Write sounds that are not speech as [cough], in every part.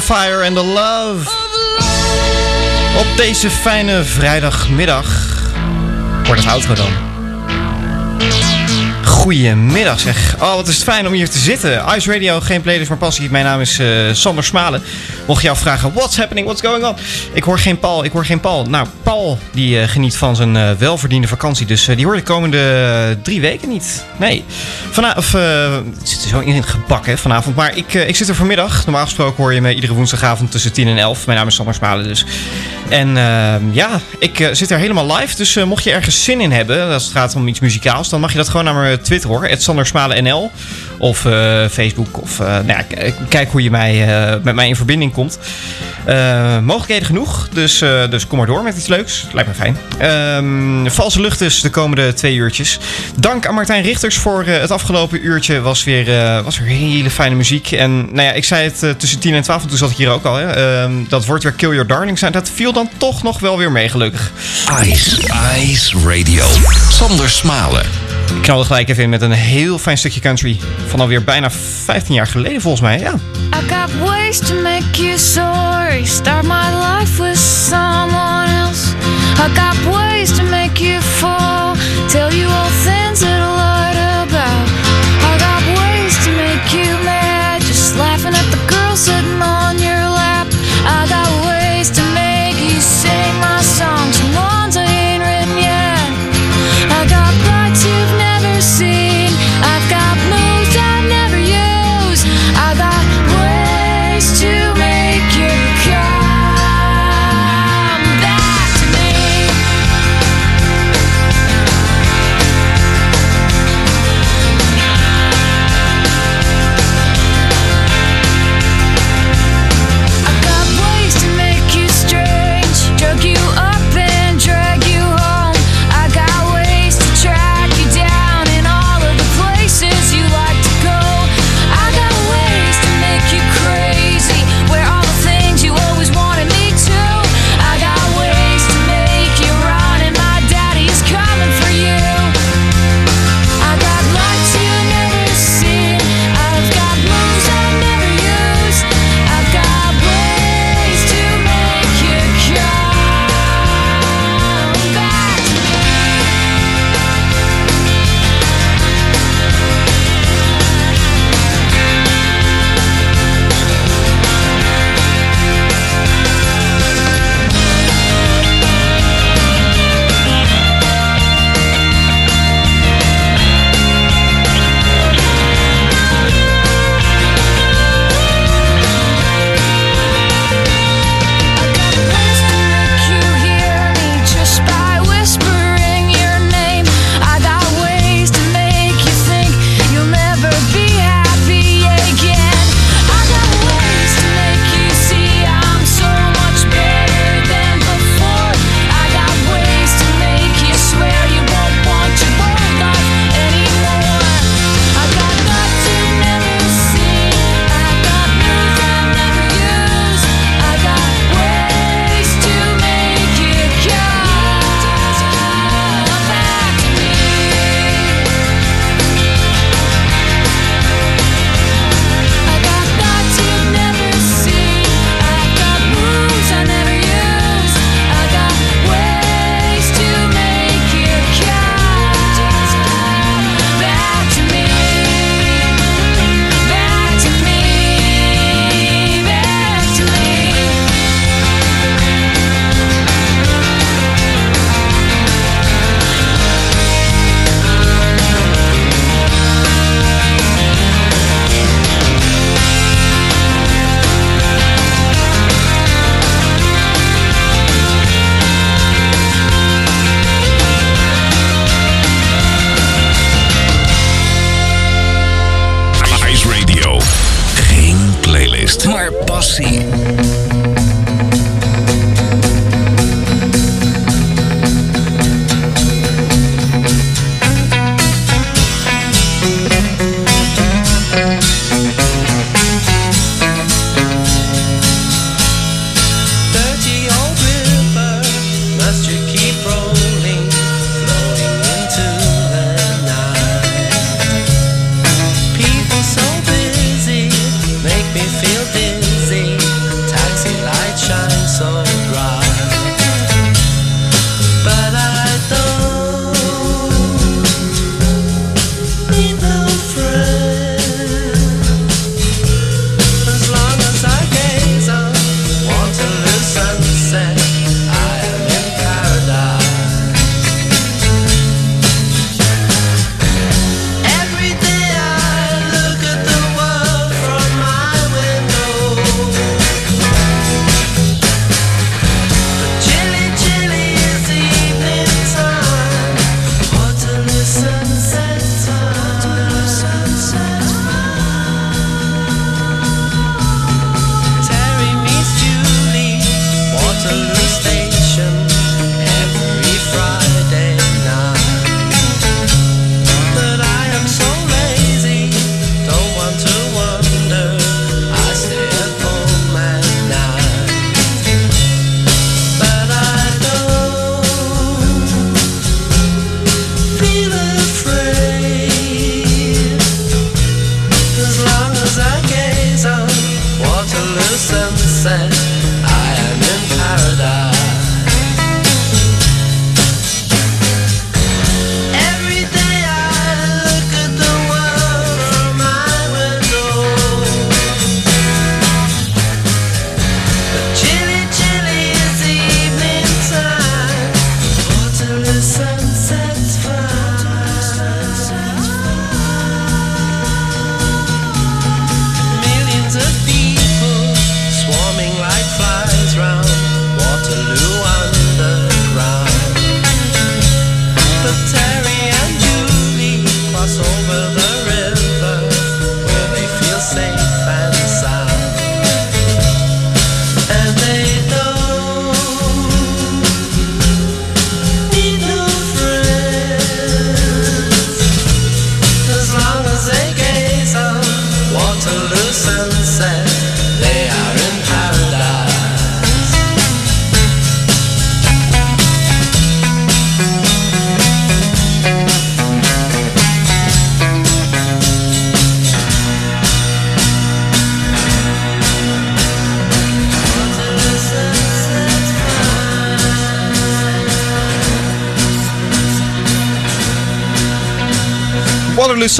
Fire and the Love. Op deze fijne vrijdagmiddag. Wordt het outro dan. Goedemiddag zeg. Oh, wat is het fijn om hier te zitten. Ice Radio, geen playlist, maar passie. Mijn naam is eh, Sander Smalen. Mocht je afvragen, what's happening, what's going on? Ik hoor geen Paul, ik hoor geen Paul. Nou, Paul die eh, geniet van zijn eh, welverdiende vakantie. Dus eh, die hoor je de komende drie weken niet. Nee. Vanavond, het zit er zo in het gebak hè, vanavond. Maar ik, ik zit er vanmiddag. Normaal gesproken hoor je me iedere woensdagavond tussen 10 en 11. Mijn naam is Sander Smalen dus. En ehm, ja, ik eh, zit er helemaal live. Dus eh, mocht je ergens zin in hebben, als het gaat om iets muzikaals, dan mag je dat gewoon naar mijn Twitter hoor. Het Sander Smalen NL. Of eh, Facebook. Of nou ja, kijk hoe je mij, met mij in verbinding komt. Mogelijkheden genoeg. Dus, dus kom maar door met iets leuks. Lijkt me fijn. Ehm, valse lucht dus de komende twee uurtjes. Dank aan Martijn Richters voor het afgelopen uurtje. Was weer, was weer hele fijne muziek. En nou ja, ik zei het tussen 10 en 12. En toen zat ik hier ook al. Hè. Ehm, dat wordt weer Kill Your Darling zijn. Dat viel dan toch nog wel weer mee, gelukkig. Ice, Ice Radio. Sander Smalen. Ik knalde gelijk even in met een heel fijn stukje country. Van alweer bijna 15 jaar geleden volgens mij. Ja. I got ways to make you sorry. Start my life with someone else. I got ways to make you fall. Tell you all things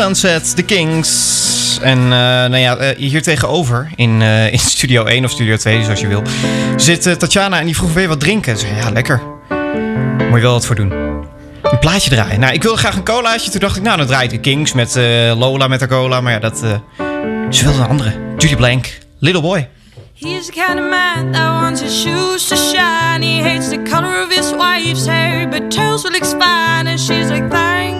Sunset, The Kings. En eh, nou ja, eh, hier tegenover in, eh, in Studio 1 of Studio 2, zoals je wil, zit Tatjana en die vroeg weer wat drinken. Ze zei, ja, lekker. Moet je wel wat voor doen. Een plaatje draaien. Nou, ik wilde graag een colaatje. Toen dacht ik, nou, dan draai ik de Kings met Lola met haar cola. Maar ja, dat... ze wilde een andere. Judy Blank, Little Boy. He's the kind of man that wants his shoes to shine. He hates the color of his wife's hair, but her looks fine. And she's like, Thank you. You're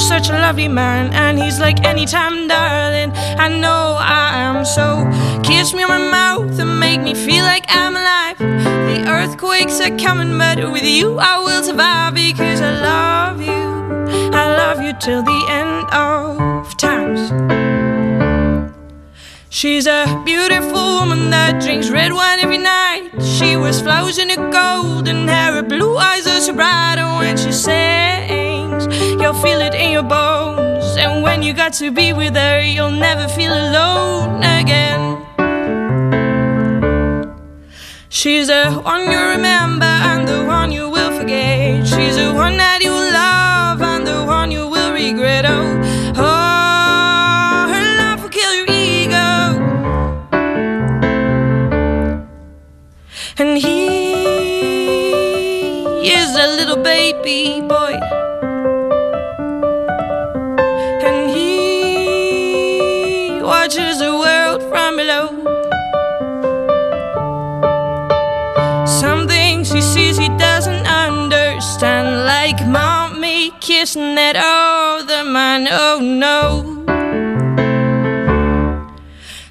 such a lovely man. And he's like, Anytime, darling. I know I am so. Kiss me on my mouth and make me feel like I'm alive. The earthquakes are coming, but with you I will survive because I love you. I love you till the end of times. She's a beautiful woman that drinks red wine every night. She wears flowers in her golden hair, her blue eyes are so bright. And when she sings, you'll feel it in your bones. And when you got to be with her, you'll never feel alone again. She's the one you remember and the one you will forget. She's the one that you love and the one you will regret. Oh, oh, her love will kill your ego. And he is a little baby boy. Understand, like mommy kissing that other man. Oh no.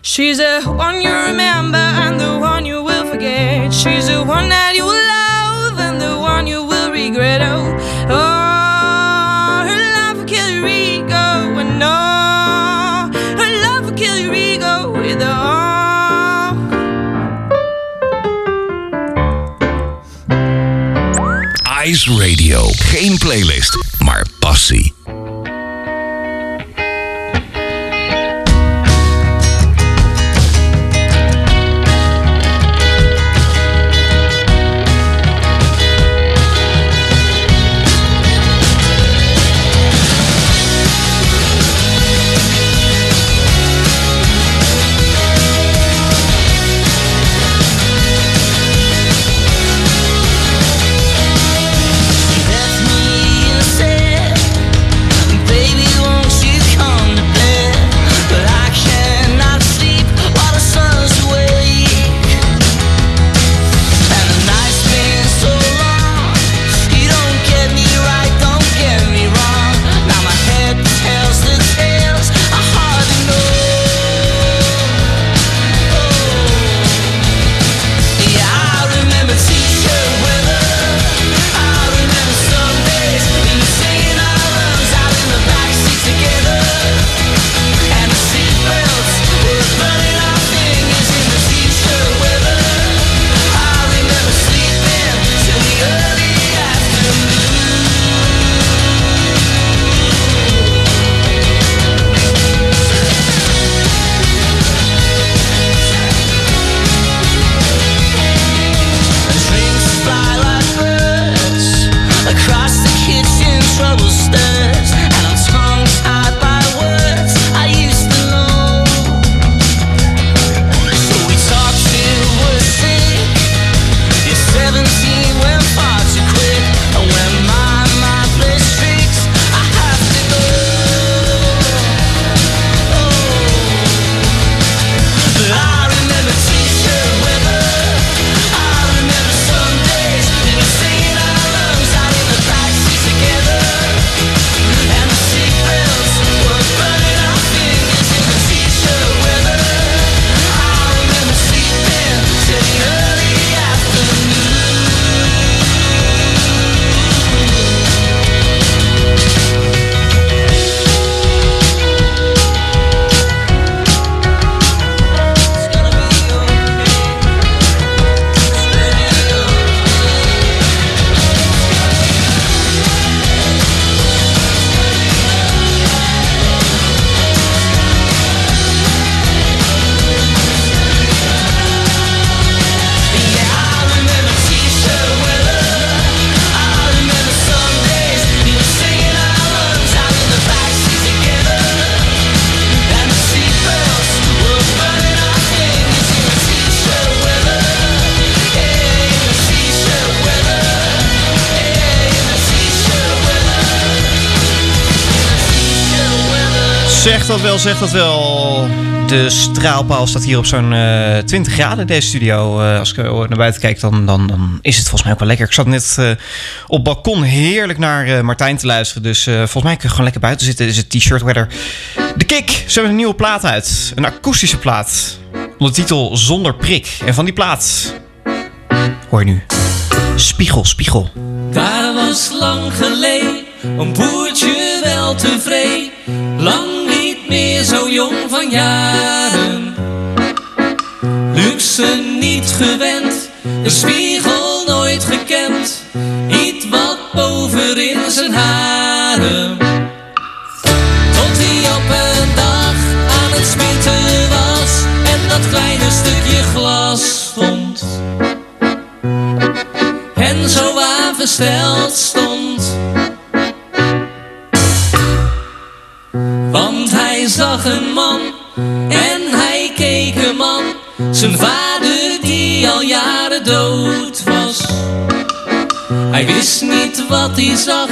She's the one you remember and the one you will forget. She's the one that Radio. Geen playlist, maar passie. Zeg dat wel, zeg dat wel. De straalpaal staat hier op zo'n eh 20 graden in deze studio. Eh, als ik eh, naar buiten kijk, dan, dan, dan is het volgens mij ook wel lekker. Ik zat net eh, op het balkon heerlijk naar eh, Martijn te luisteren. Dus eh, volgens mij kun je gewoon lekker buiten zitten. Is het t-shirt weather. De Kik, ze hebben een nieuwe plaat uit. Een akoestische plaat. Onder de titel Zonder Prik. En van die plaat hoor je nu Spiegel, Spiegel. Daar was lang geleden een boertje wel tevreden, lang meer zo jong van jaren. Luxe niet gewend, de spiegel nooit gekend, iets wat bovenin zijn haren. Tot hij op een dag aan het smieten was en dat kleine stukje glas vond en zo versteld stond. Een man en hij keek een man, zijn vader die al jaren dood was. Hij wist niet wat hij zag,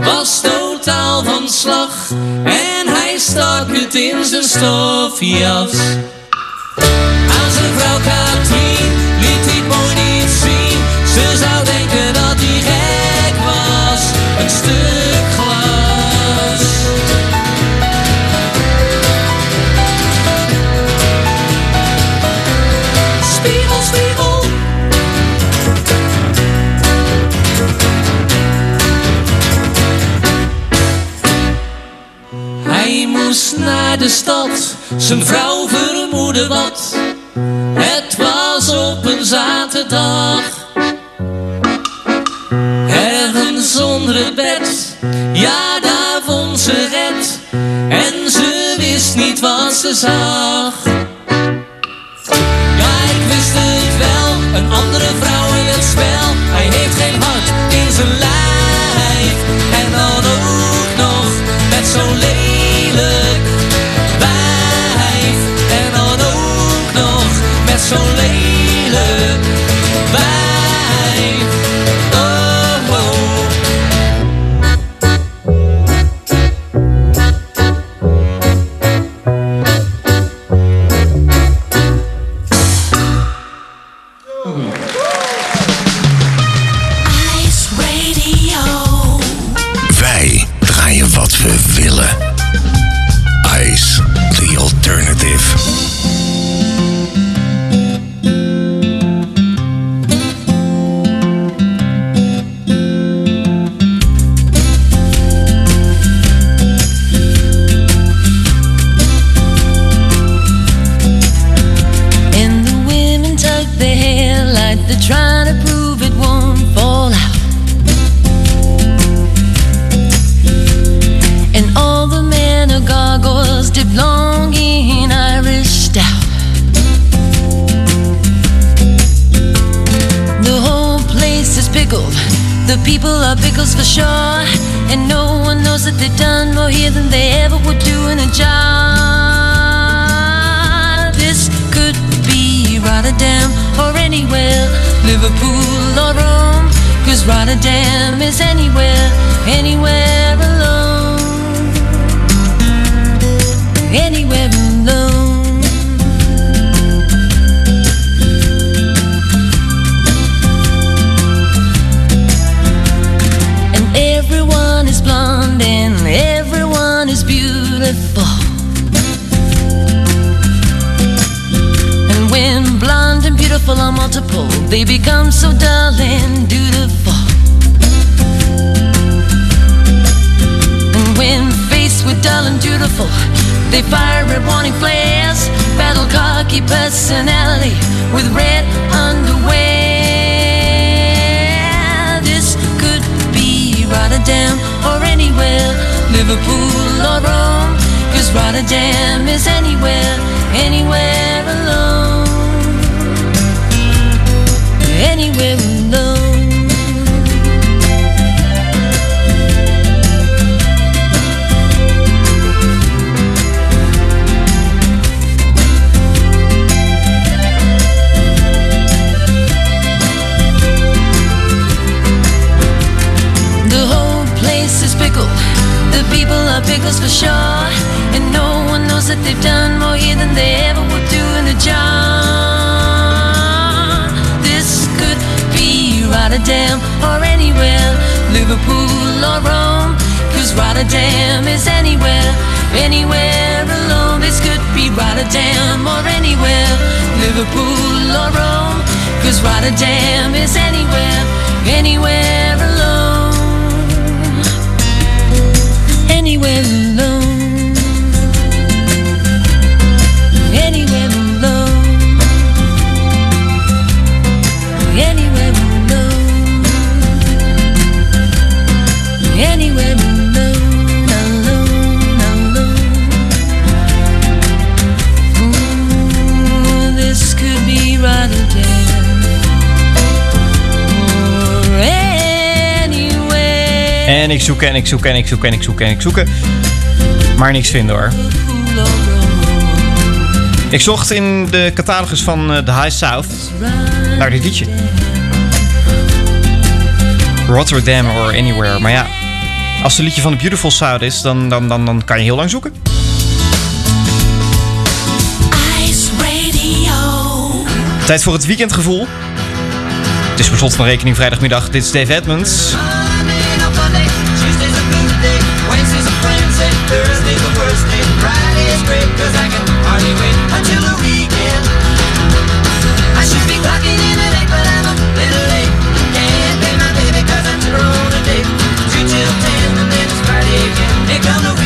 was totaal van slag en hij stak het in zijn stofjas. Aan zijn vrouw Katrien liet hij mooi niet zien. Ze zou stad. Zijn vrouw vermoedde wat. Het was op een zaterdag. Ergens onder het bed, ja daar vond ze het. En ze wist niet wat ze zag. Ja, ik wist het wel, een andere vrouw in het spel. Hij heeft geen hart in zijn lijf. Ik zoek en ik zoek en ik zoek en ik zoek en ik zoeken. Maar niks vinden hoor. Ik zocht in de catalogus van eh, The High South naar dit liedje. Rotterdam or Anywhere. Maar ja, als het een liedje van The Beautiful South is, dan, dan, dan, dan kan je heel lang zoeken. Ice Radio. Tijd voor het weekendgevoel. Het is per slot van rekening vrijdagmiddag. Dit is Dave Edmonds. Wednesday's a friends and Thursday's the worst day Friday's great cause I can hardly wait until the weekend. I should be clocking in at 8 but I'm a little late. Can't pay my baby cause I took her on a date 2 till 10 and then it's Friday again. Here come the weekend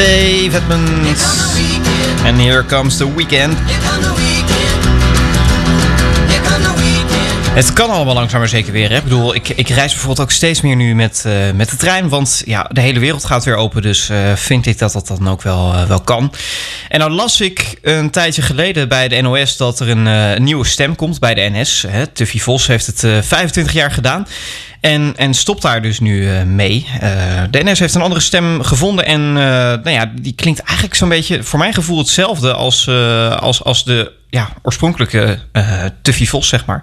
Dave Edmonds. En here comes the weekend. Het kan allemaal langzaam maar zeker weer. Ik bedoel, ik, ik reis bijvoorbeeld ook steeds meer nu met, eh, met de trein. Want ja, de hele wereld gaat weer open. Dus eh, vind ik dat dat dan ook wel, eh, wel kan. En nou las ik een tijdje geleden bij de NOS dat er een nieuwe stem komt bij de NS. Tuffy Vos heeft het eh, 25 jaar gedaan. En, en stopt daar dus nu eh, mee. Eh, de NS heeft een andere stem gevonden. En eh, nou ja, die klinkt eigenlijk zo'n beetje, voor mijn gevoel, hetzelfde als, als, als de ja, oorspronkelijke eh Tuffy Vos, zeg maar.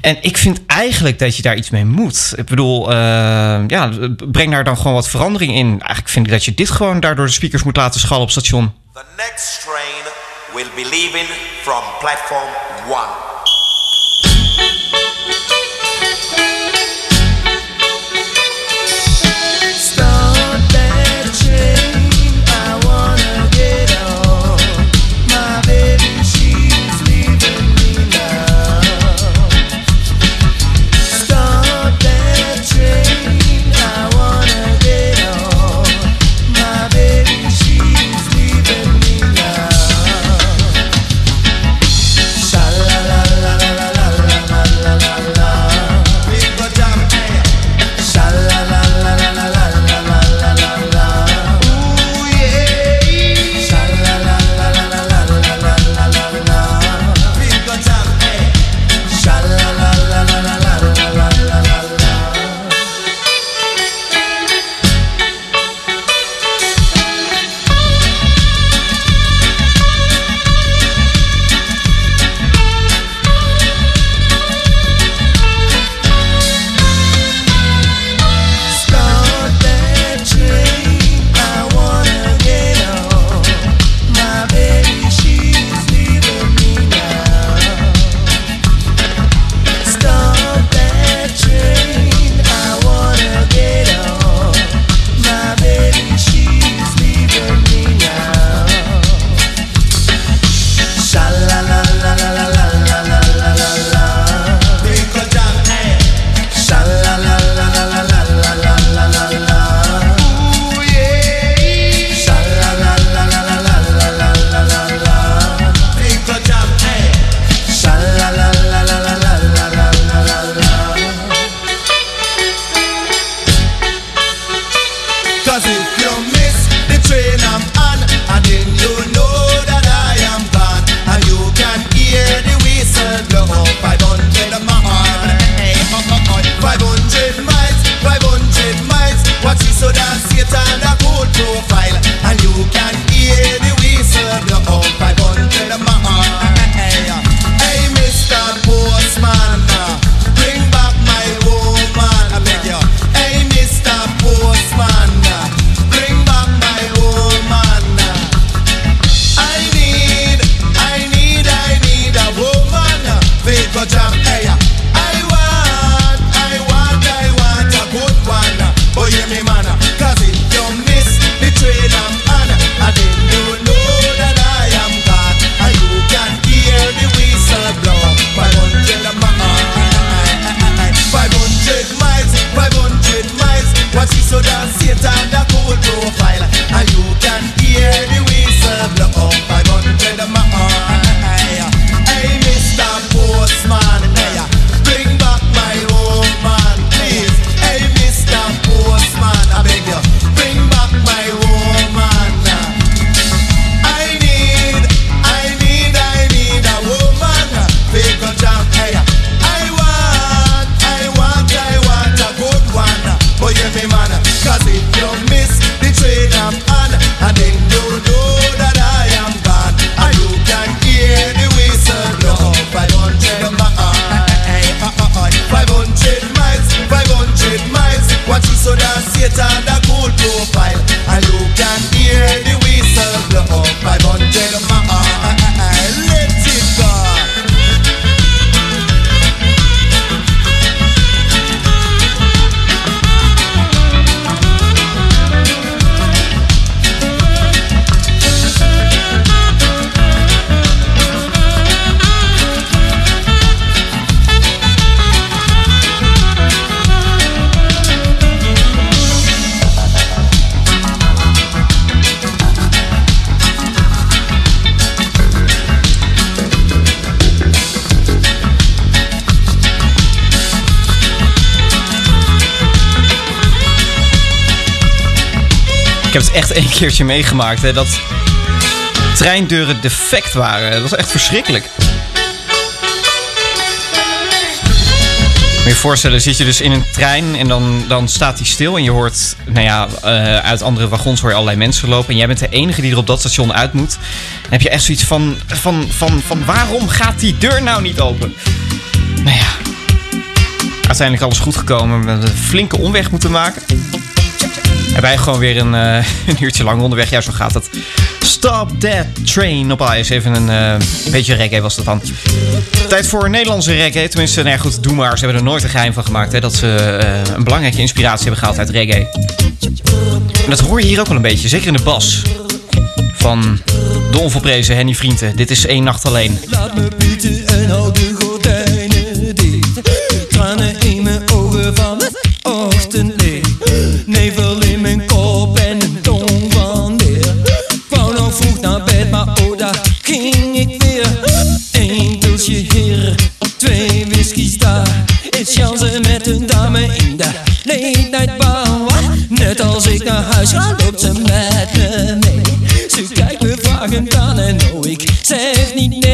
En ik vind eigenlijk dat je daar iets mee moet. Ik bedoel, ja, breng daar dan gewoon wat verandering in. Eigenlijk vind ik dat je dit gewoon daardoor de speakers moet laten schallen op station. The next train will be leaving from platform 1. Keertje meegemaakt. Hè, dat treindeuren defect waren. Dat was echt verschrikkelijk. Moet je voorstellen, zit je dus in een trein en dan, dan staat die stil. En je hoort, nou ja, eh, uit andere wagons hoor je allerlei mensen lopen. En jij bent de enige die er op dat station uit moet. Dan heb je echt zoiets van, van, van, van waarom gaat die deur nou niet open? Nou ja, uiteindelijk alles goed gekomen. We hebben een flinke omweg moeten maken. En wij gewoon weer een, eh, [laughs] een uurtje lang onderweg. Ja, zo gaat het. Stop that train op ice. Even een eh, beetje reggae was dat dan. Tijd voor Nederlandse reggae. Tenminste, nou goed, doe maar. Ze hebben er nooit een geheim van gemaakt. Hè, dat ze eh, een belangrijke inspiratie hebben gehaald uit reggae. En dat hoor je hier ook wel een beetje. Zeker in de bas. Van de onvolprezen Henny Vrienden. Dit is één nacht alleen. Laat me bieden en hou de gordijnen dicht. Tranen huis ga, loopt ze met me mee. Ze kijkt me vragend aan en oh, ik zeg niet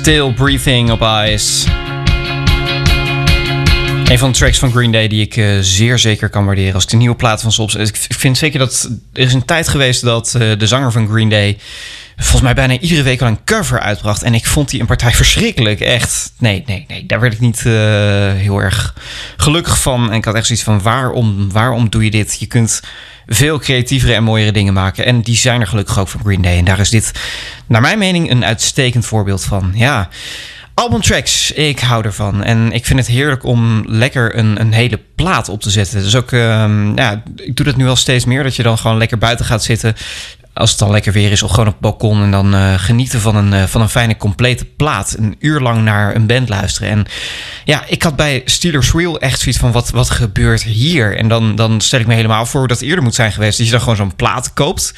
Still Breathing op Ice. Een van de tracks van Green Day die ik eh, zeer zeker kan waarderen als de nieuwe plaat van Sops. Ik ik vind zeker dat er is een tijd geweest dat eh, de zanger van Green Day volgens mij bijna iedere week al een cover uitbracht. En ik vond die een partij [laughs] verschrikkelijk. Echt, nee, nee, nee. Daar werd ik niet eh, heel erg gelukkig van. En ik had echt zoiets van, waarom, waarom doe je dit? Je kunt veel creatievere en mooiere dingen maken. En die zijn er gelukkig ook van Green Day. En daar is dit, naar mijn mening, een uitstekend voorbeeld van. Ja, albumtracks, ik hou ervan. En ik vind het heerlijk om lekker een, een hele plaat op te zetten. Dus ook, ehm, ja, ik doe dat nu al steeds meer. Dat je dan gewoon lekker buiten gaat zitten. Als het dan lekker weer is, of gewoon op het balkon. En dan eh, genieten van een, eh, van een fijne, complete plaat. Een uur lang naar een band luisteren. En ja, ik had bij Steelers Wheel echt zoiets van: wat, wat gebeurt hier? En dan, dan stel ik me helemaal voor dat eerder moet zijn geweest. Dat je dan gewoon zo'n plaat koopt.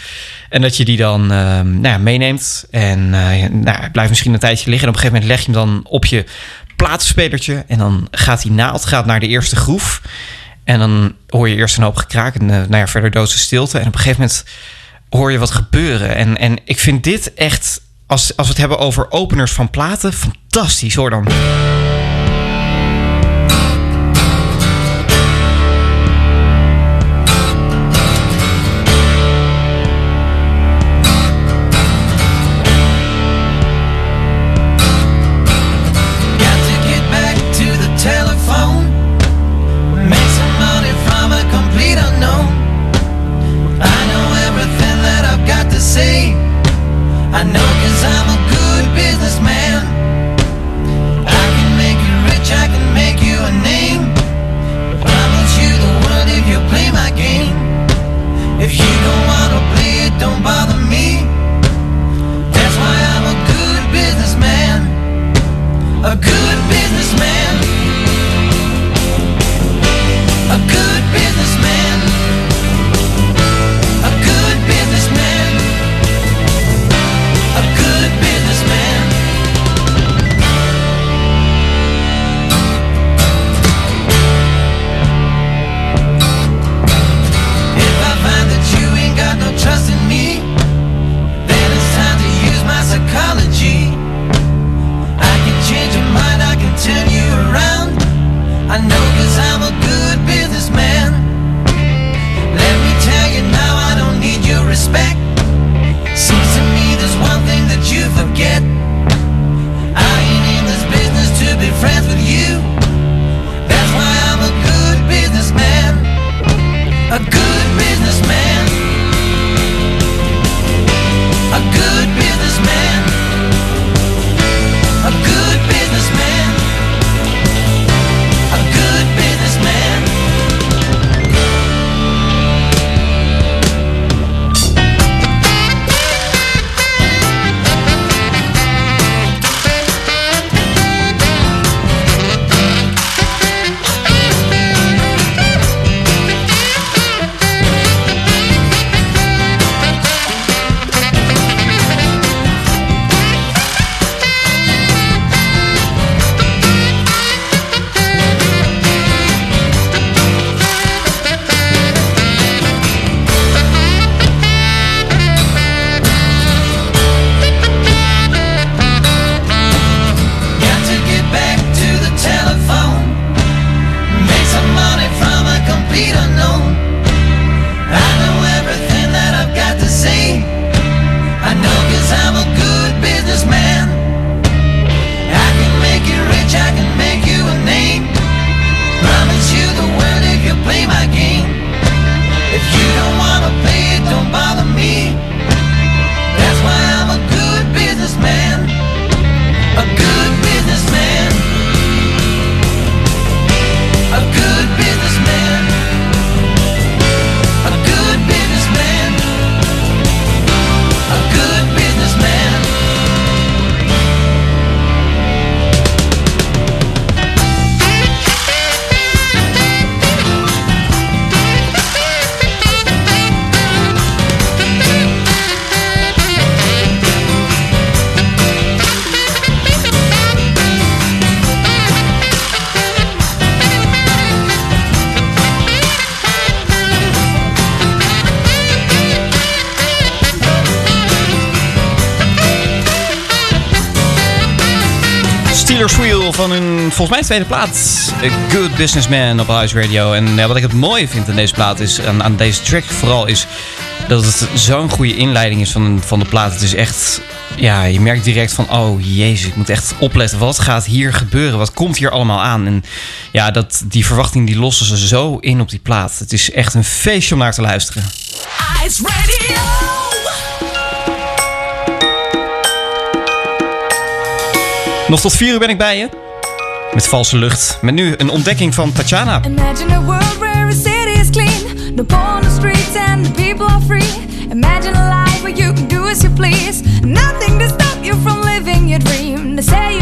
En dat je die dan ehm, nou ja, meeneemt. En eh, nou, blijft misschien een tijdje liggen. En op een gegeven moment leg je hem dan op je plaatspelertje. En dan gaat die naald gaat naar de eerste groef. En dan hoor je eerst een hoop gekraak. En eh, nou ja, verder doodse stilte. En op een gegeven moment hoor je wat gebeuren. En, en ik vind dit echt, als, als we het hebben over openers van platen, fantastisch hoor dan. Volgens mij, tweede plaat. A Good Businessman op House Radio. En ja, wat ik het mooie vind aan deze plaat is, aan, aan deze track vooral, is dat het zo'n goede inleiding is van, van de plaat. Het is echt, ja, je merkt direct van, oh jezus, ik moet echt opletten. Wat gaat hier gebeuren? Wat komt hier allemaal aan? En ja, dat, die verwachting die lossen ze zo in op die plaat. Het is echt een feestje om naar te luisteren. Ice Radio. Nog tot vier uur ben ik bij je. Met valse lucht. Met nu een ontdekking van Tatjana. Imagine a world where a city is clean, the streets and the people are free. Imagine a life where you can do as you please, nothing to stop you from living your dream. They say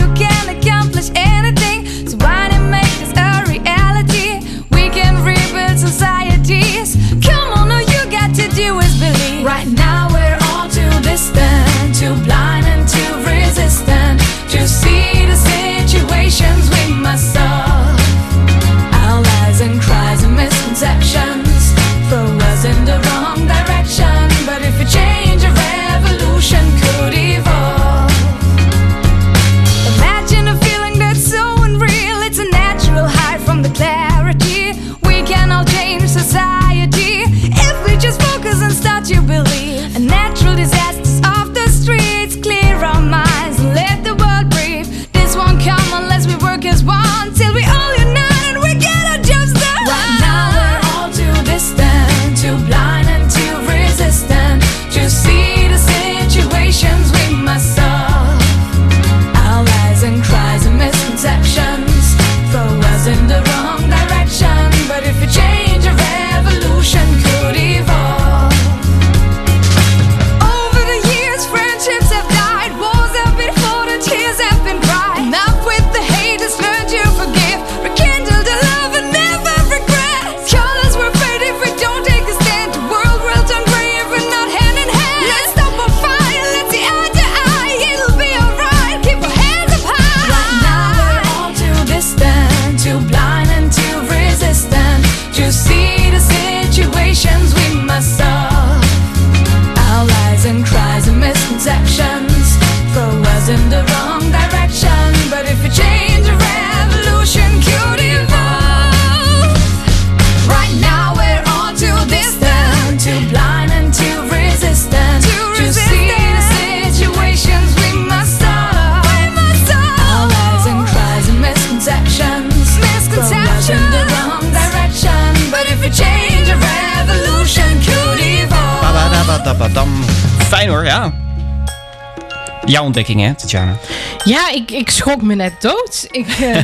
Jouw ontdekking hè, Tatjana? Ja, ik, ik schrok me net dood. Ik, [laughs] eh,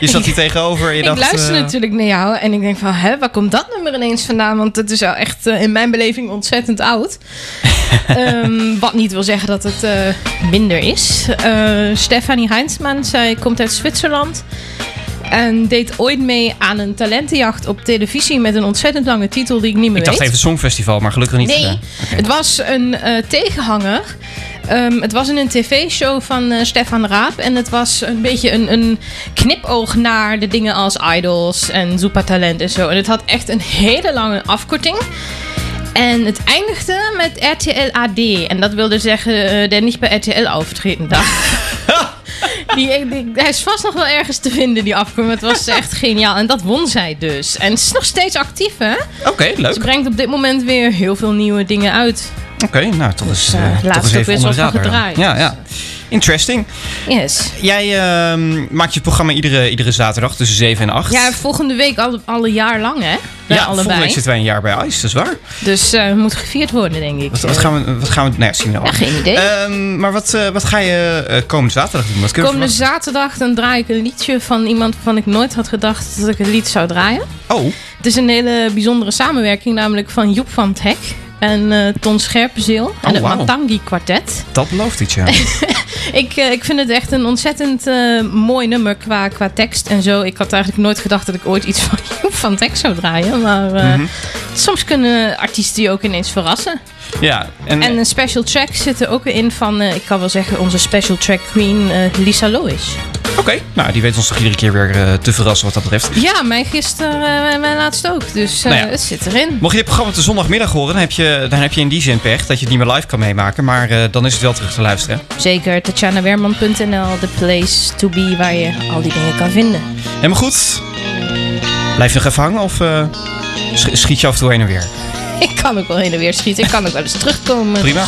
Je zat [laughs] hier tegenover en je ik dacht... luister eh, natuurlijk naar jou en ik denk van, hè, waar komt dat nummer ineens vandaan? Want het is wel echt eh, in mijn beleving ontzettend oud. [laughs] Ehm, wat niet wil zeggen dat het minder is. Stefanie Heinzman, zij komt uit Zwitserland. En deed ooit mee aan een talentenjacht op televisie met een ontzettend lange titel die ik niet meer Ik dacht weet. even Songfestival, maar gelukkig niet. Nee, het was een tegenhanger. Ehm, het was in een tv-show van eh, Stefan Raap. En het was een beetje een, een knipoog naar de dingen als Idols en Supertalent en zo. En het had echt een hele lange afkorting. En het eindigde met RTL AD. En dat wilde zeggen, der niet bij RTL auftreten dag. [laughs] Die, die- hij is vast nog wel ergens te vinden, die afkorting. Het was echt geniaal. En dat won zij dus. En ze is nog steeds actief, hè? Oké, leuk. Ze brengt op dit moment weer heel veel nieuwe dingen uit. Oké, nou, toch eh, eh, laatst toch eens even onder de radar. Ja, ja. Interesting. Yes. Jij ehm, maakt je programma iedere, iedere zaterdag tussen 7 en 8. Ja, volgende week al, al een jaar lang, hè? Ja volgende allebei. week zitten wij een jaar bij ICE, dat is waar. Dus eh moet gevierd worden, denk ik. Wat, wat gaan we, wat gaan we, nou ja, zien we wel. Ja, geen idee. Ehm, maar wat, eh, wat ga je eh, komende zaterdag doen? Wat Komende zaterdag dan draai ik een liedje van iemand waarvan ik nooit had gedacht dat ik een lied zou draaien. Oh. Het is een hele bijzondere samenwerking, namelijk van Joep van het Hek en eh, Ton Scherpenzeel en Oh, het wauw. Matangi Quartet. Dat belooft iets, ja. [laughs] ik, eh, ik vind het echt een ontzettend eh, mooi nummer qua, qua tekst en zo. Ik had eigenlijk nooit gedacht dat ik ooit iets [laughs] van, van tekst zou draaien. Maar eh, mhm. soms kunnen artiesten je ook ineens verrassen. Ja, en, en een special track zit er ook in van, ik kan wel zeggen, onze special track queen Lisa Lois. Oké, nou die weet ons toch iedere keer weer te verrassen wat dat betreft. Ja, mijn gisteren en mijn laatst ook. Dus nou het zit erin. Mocht je het programma de zondagmiddag horen, dan heb, je, dan heb je in die zin pech dat je het niet meer live kan meemaken. Maar dan is het wel terug te luisteren. Zeker, te tatjanawerman.nl, the place to be waar je al die dingen kan vinden. Helemaal goed. Blijf je nog even hangen of eh, schiet je af en toe heen en weer? [laughs] Ik kan ook wel heen en weer schieten. Ik kan ook wel eens terugkomen. Prima.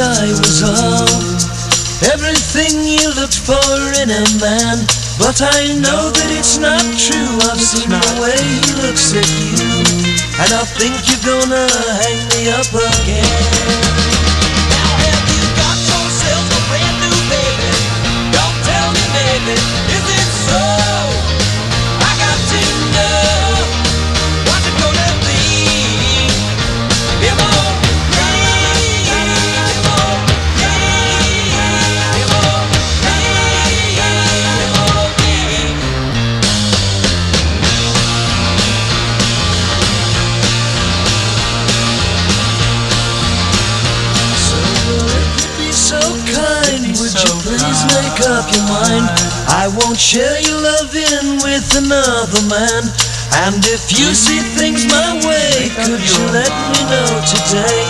I was all. Everything you looked for in a man. But I know that it's not true. I've seen the way he looks at you. And I think you're gonna hang me up again. Share your loving with another man. And if you see things my way, could you let me know today?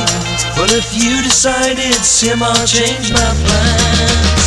But if you decide it's him, I'll change my plan.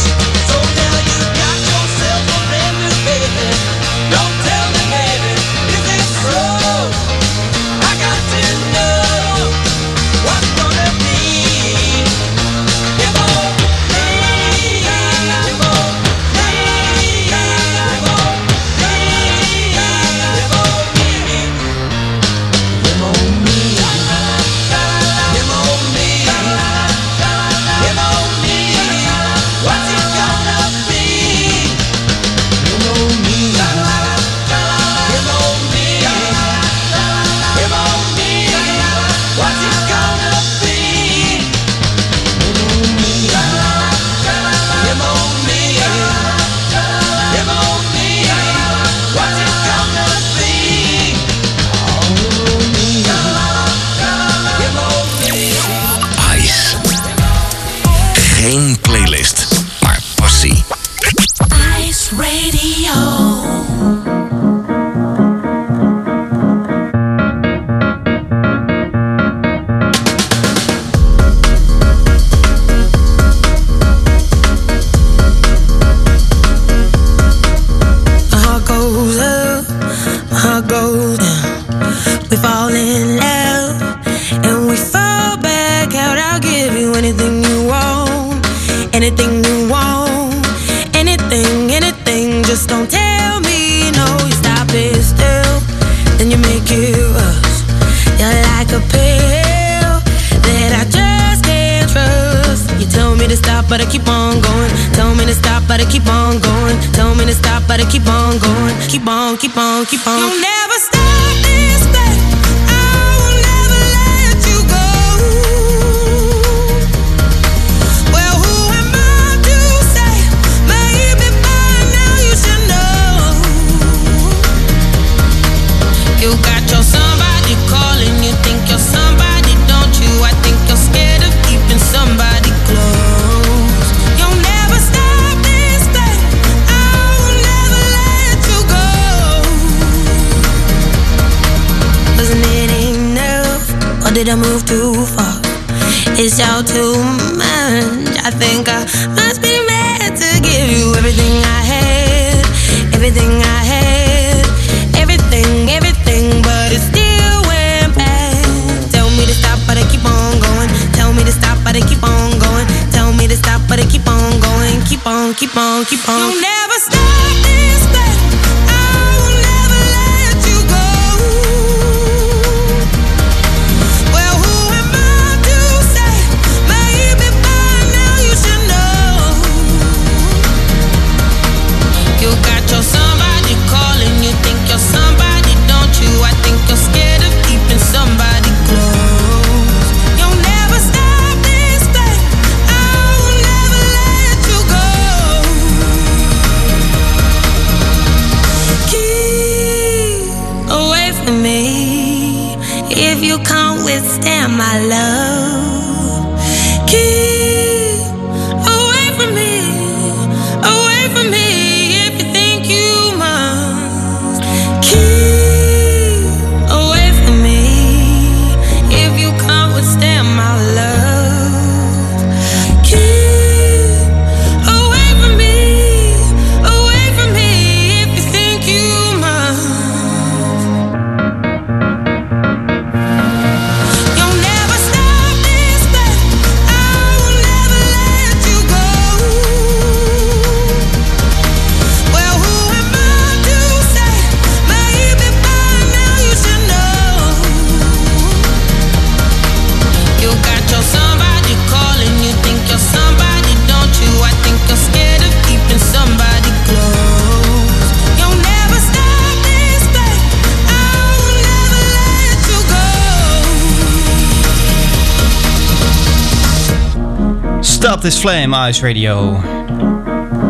Stop This Flame, Ice Radio.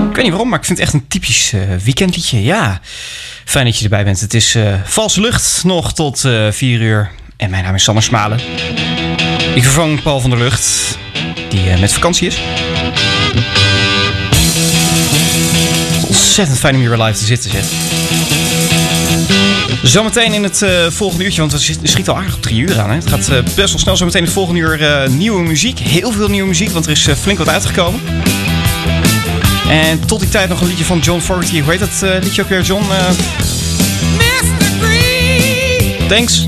Ik weet niet waarom, maar ik vind het echt een typisch eh, weekendliedje. Ja, fijn dat je erbij bent. Het is eh valse lucht nog tot eh 4 uur. En mijn naam is Sander Smalen. Ik vervang Paul van der Lucht, die eh, met vakantie is. Is ontzettend fijn om hier weer live te zitten, zeg. Zometeen in het eh, volgende uurtje, want we schieten al aardig op drie uur aan. Hè? Het gaat eh, best wel snel. Zometeen in het volgende uur eh, nieuwe muziek. Heel veel nieuwe muziek, want er is flink wat uitgekomen. En tot die tijd nog een liedje van John Fogerty. Hoe heet dat liedje ook weer, John? Eh, thanks.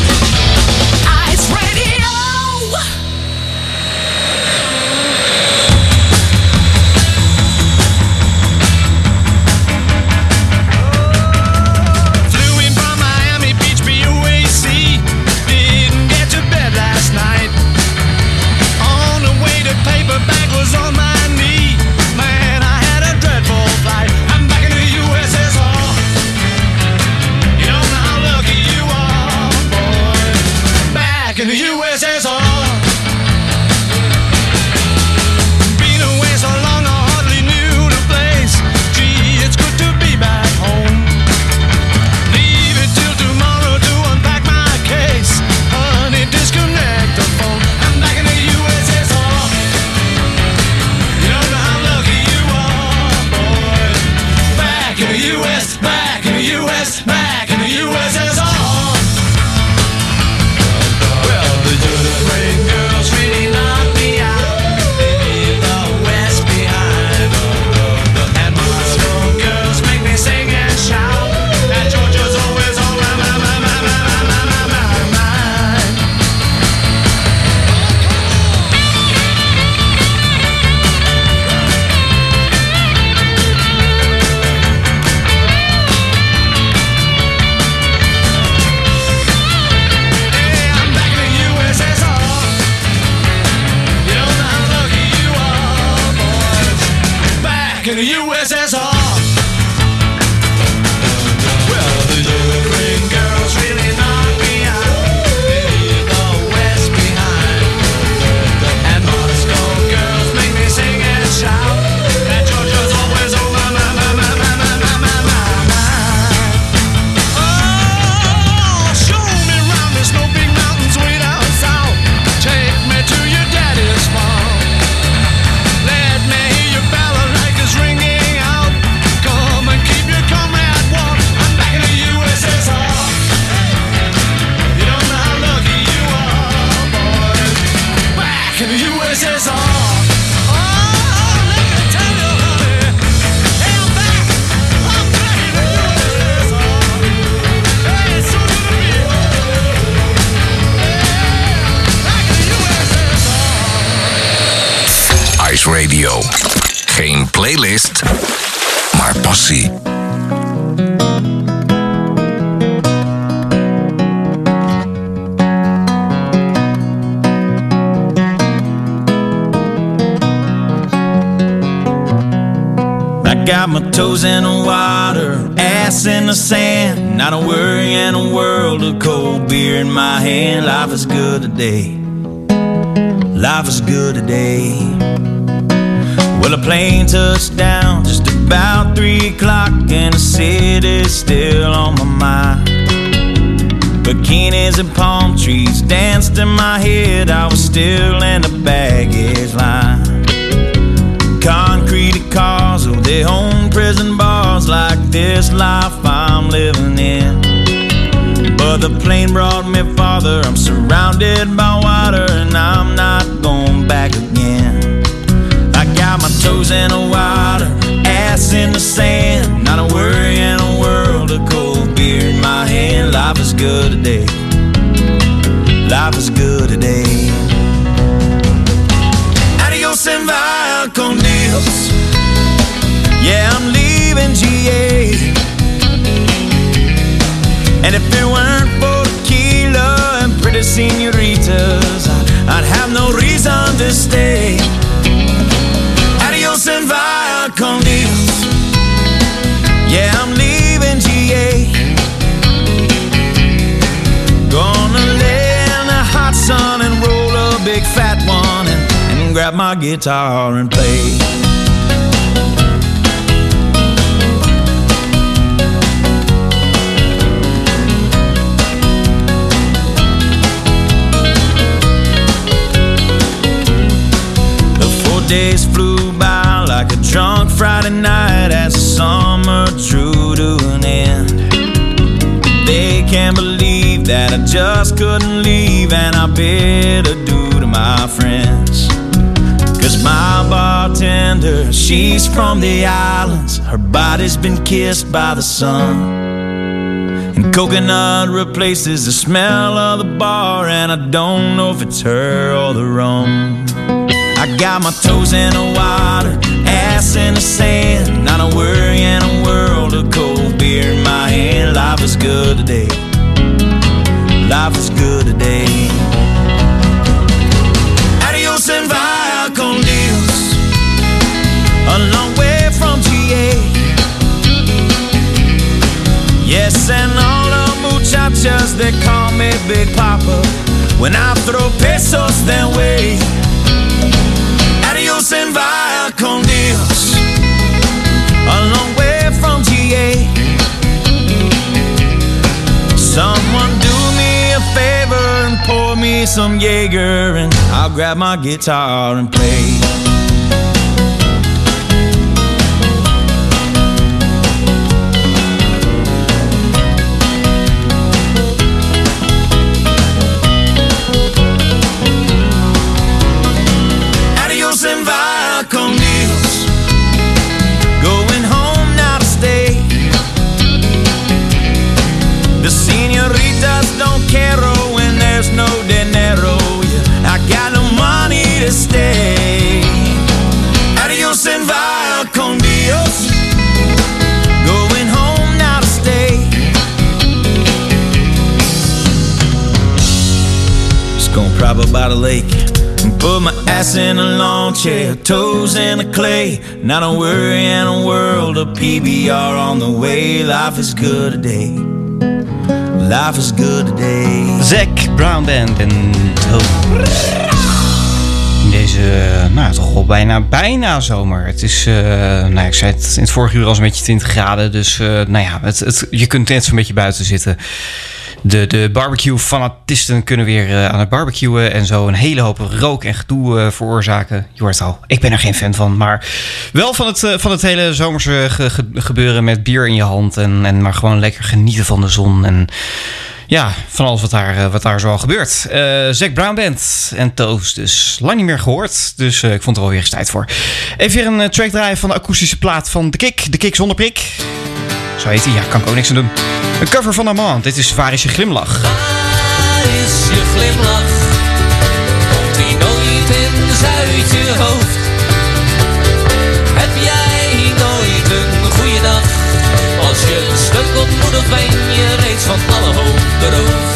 today. Well, a plane touched down just about three o'clock, and the city's still on my mind. Bikinis and palm trees danced in my head. I was still in the baggage line. Concrete cars with their own prison bars, like this life I'm living in. But the plane brought me farther. I'm surrounded by water and I'm not going back again. I got my toes in the water, ass in the sand. Not a worry in a world of cold beer in my hand. Life is good today. Life is good today. Adios and Dios. Yeah, I'm leaving GA. And if it weren't for tequila and pretty senoritas, I'd have no reason to stay. Adios and via con Dios. Yeah, I'm leaving GA. Gonna lay in the hot sun and roll a big fat one and, and grab my guitar and play. Days flew by like a drunk Friday night as the summer drew to an end. They can't believe that I just couldn't leave, and I bid adieu to my friends. Cause my bartender, she's from the islands, her body's been kissed by the sun. And coconut replaces the smell of the bar, and I don't know if it's her or the rum. I got my toes in the water, ass in the sand. Not a worry in a world of cold beer in my hand. Life is good today. Life is good today. Adios and via con Dios. A long way from GA. Yes, and all the muchachas, they call me Big Papa. When I throw pesos their way. Some Jaeger, and I'll grab my guitar and play. Stay. Adios and via con Dios. Going home now to stay. Just gonna prop up by the lake and put my ass in a lawn chair, toes in the clay. Not a worry in a world of PBR on the way. Life is good today. Life is good today. Zack Brown Band en Toe. Deze, nou toch wel bijna, bijna zomer. Het is, eh, nou ik zei het in het vorige uur al een beetje 20 graden. Dus eh, nou ja, het, je kunt net zo'n beetje buiten zitten. De, de barbecue-fanatisten kunnen weer eh, aan het barbecuen en zo een hele hoop rook en gedoe eh, veroorzaken. Je hoort al, ik ben er geen fan van. Maar wel van het, eh, van het hele zomerse ge- ge- gebeuren met bier in je hand. En, en maar gewoon lekker genieten van de zon. En ja, van alles wat daar, eh, wat daar zo al gebeurt. Eh Zack Brown Band en Toast dus. Lang niet meer gehoord, dus eh, ik vond er alweer eens tijd voor. Even weer een track draaien van de akoestische plaat van The Kick. The Kick zonder prik. Zo heet hij, ja, kan ik ook niks aan doen. Een cover van Amand. Dit is Waar is je glimlach? Waar is je glimlach? Komt die nooit eens uit je hoofd? Heb jij nooit een goede dag? Als je een stuk ontmoedigt ben je reeds van alle hoop beroofd.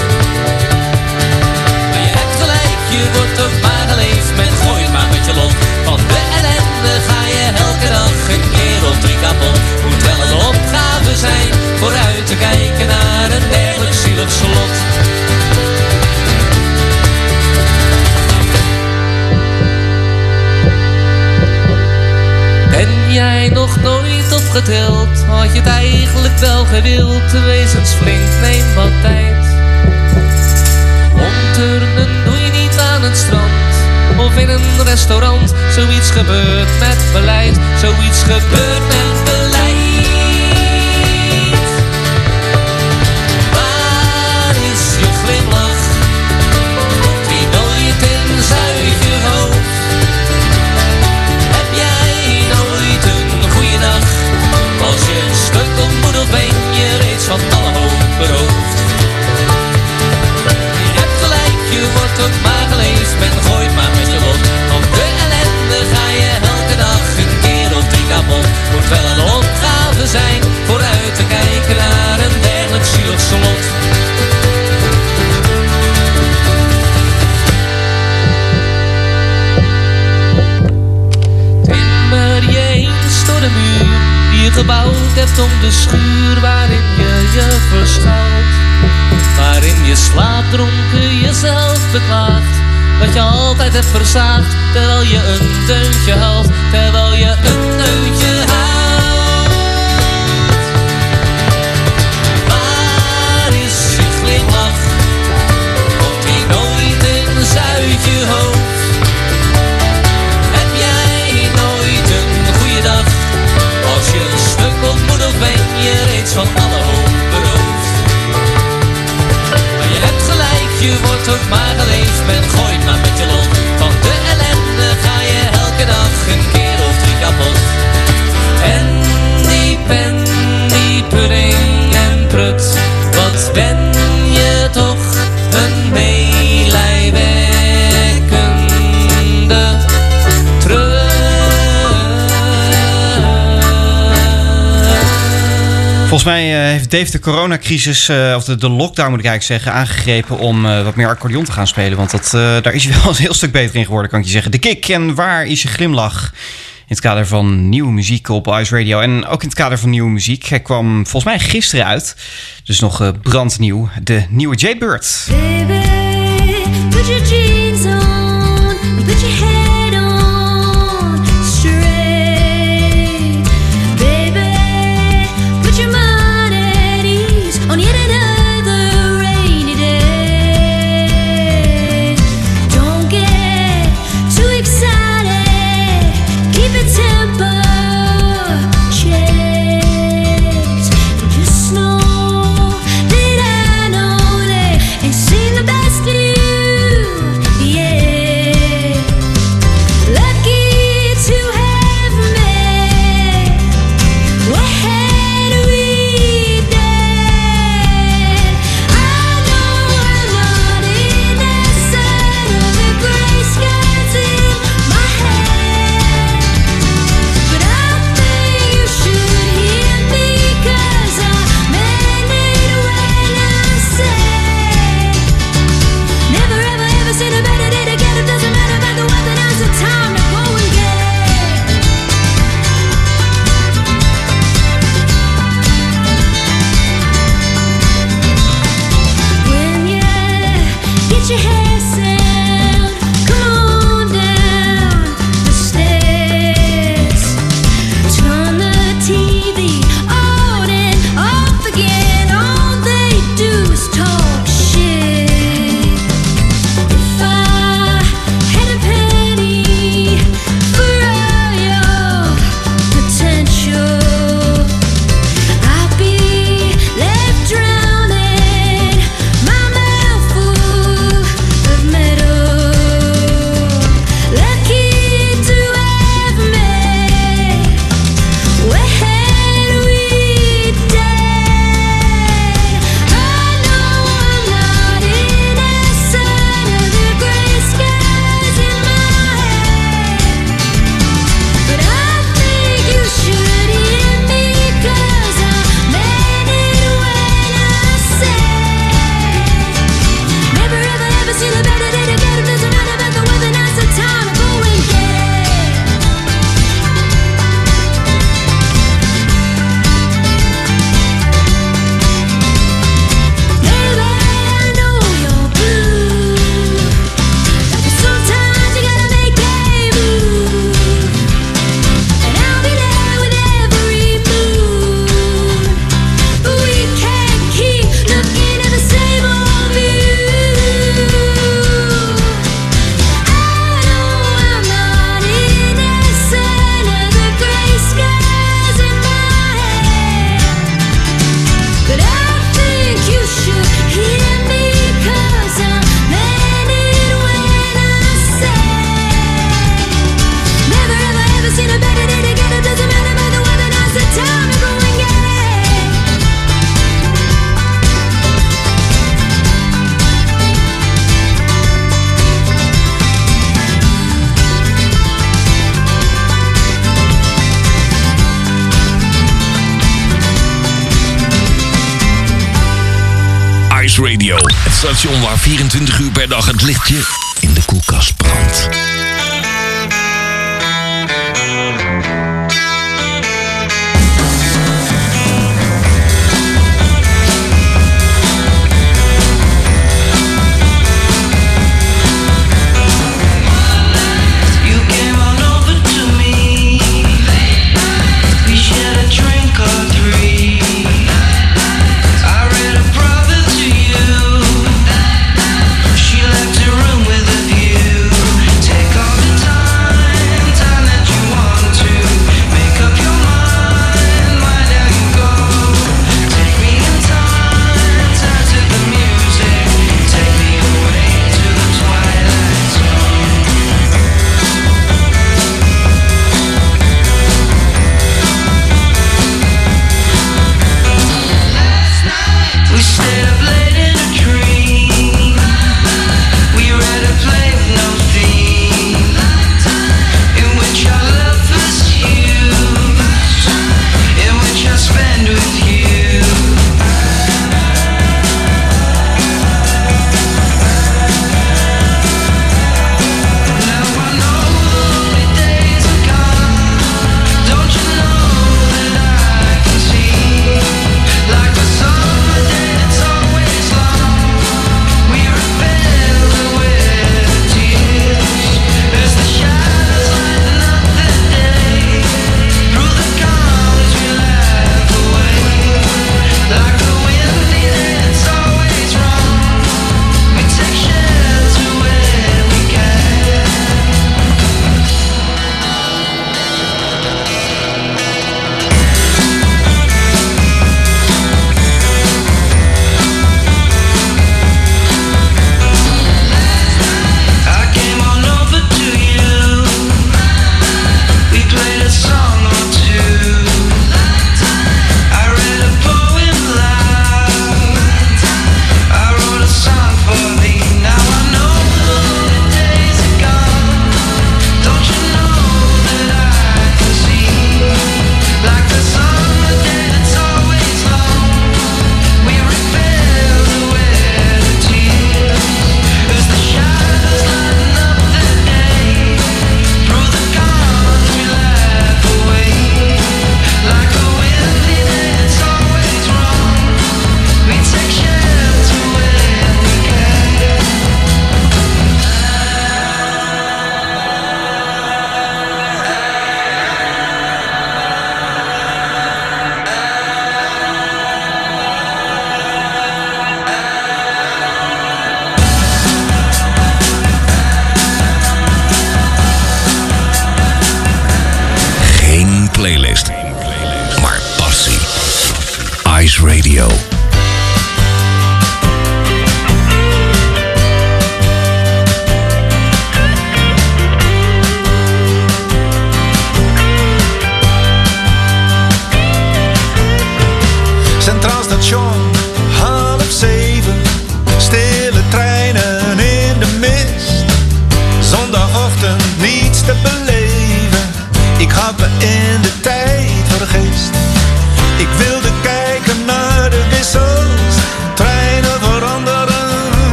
Maar je hebt gelijk, je wordt ook maar geleefd met gooi het maar met je lot. Van de ellende ga je elke dag een keer of drie kapot. Moet wel een opgave zijn vooruit te kijken naar een dergelijk zielig slot. Ben jij nog nooit opgeteld? Had je het eigenlijk wel gewild? Wezensflink, neem wat tijd. Omturnen doe je niet aan het strand. of in een restaurant. Zoiets gebeurt met beleid, zoiets gebeurt met beleid. Je gebouwd hebt om de schuur waarin je je verschuilt. Waarin je slaapdronken jezelf beklaagt. Dat je altijd hebt verzaagd terwijl je een deuntje haalt. Terwijl je een deuntje geleefd. Men Volgens mij eh, heeft Dave de coronacrisis, eh, of de, de lockdown moet ik eigenlijk zeggen, aangegrepen om eh, wat meer accordeon te gaan spelen. Want dat, daar is hij [laughs] wel een heel stuk beter in geworden, kan ik je zeggen. De kick en waar is je glimlach? In het kader van nieuwe muziek op Ice Radio. En ook in het kader van nieuwe muziek. Hij kwam volgens mij gisteren uit. Dus nog brandnieuw. De nieuwe Jaybird. Put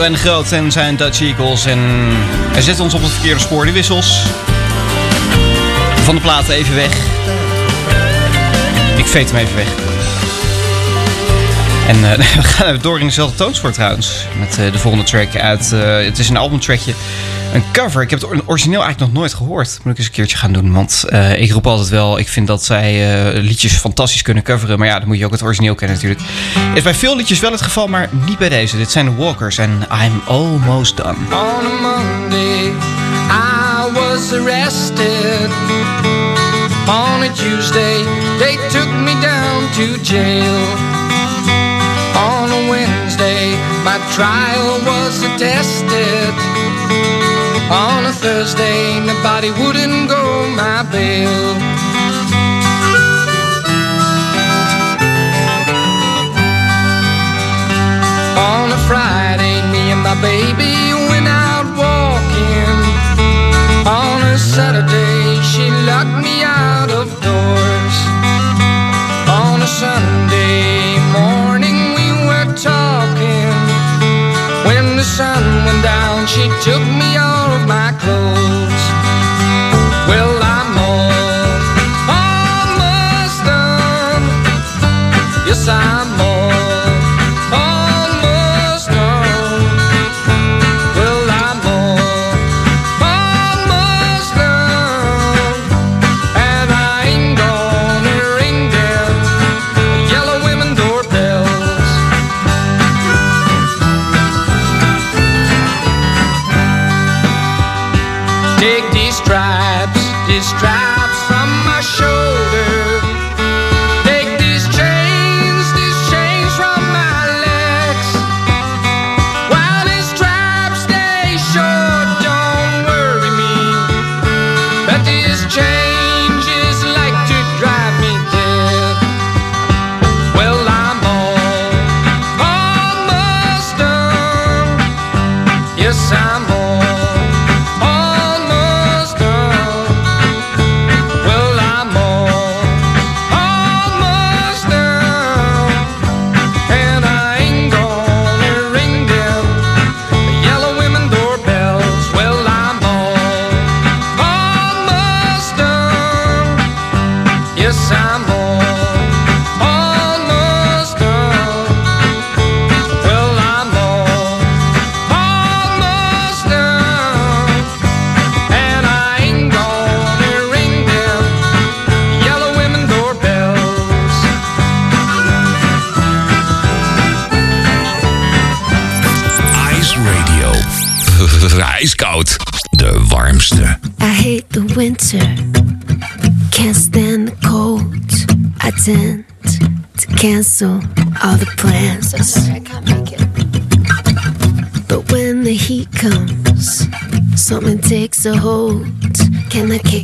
Boudewijn de Groot en zijn Dutch Eagles. En hij zet ons op het verkeerde spoor. Die wissels van de platen even weg. Ik veet hem even weg. En eh, [laughs] we gaan even door in dezelfde toonsoort trouwens. Met eh, de volgende track uit. eh, het is een albumtrackje. Een cover. Ik heb het or- origineel eigenlijk nog nooit gehoord. Moet ik eens een keertje gaan doen. Want eh, ik roep altijd wel. Ik vind dat zij eh, liedjes fantastisch kunnen coveren. Maar ja, dan moet je ook het origineel kennen natuurlijk. Is bij veel liedjes wel het geval, maar niet bij deze. Dit zijn de Walkers en I'm Almost Done. On a Monday, I was arrested. On a Tuesday, they took me down to jail. On a Wednesday, my trial was attested. A Thursday, nobody wouldn't go my bail. On a Friday, me and my baby went out walking. On a Saturday, she locked me out of doors. On a Sunday the sun went down, she took me all of my clothes. Well, I'm all almost done. Yes, I'm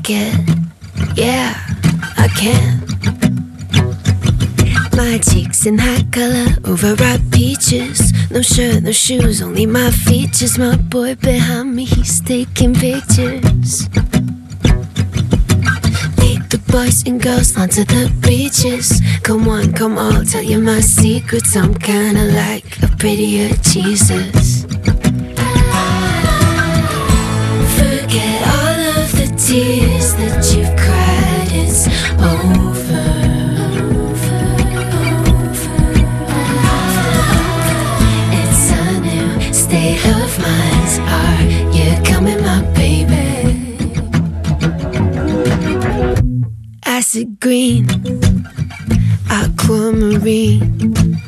Kick it? Yeah, I can. My cheeks in hot color, overripe peaches. No shirt, no shoes, only my features. My boy behind me, he's taking pictures. Lead the boys and girls onto the beaches. Come on, come on, tell you my secrets. I'm kinda like a prettier Jesus. Tears that you've cried, it's over. It's a new state of mind. Are you coming, my baby? Acid green, aquamarine.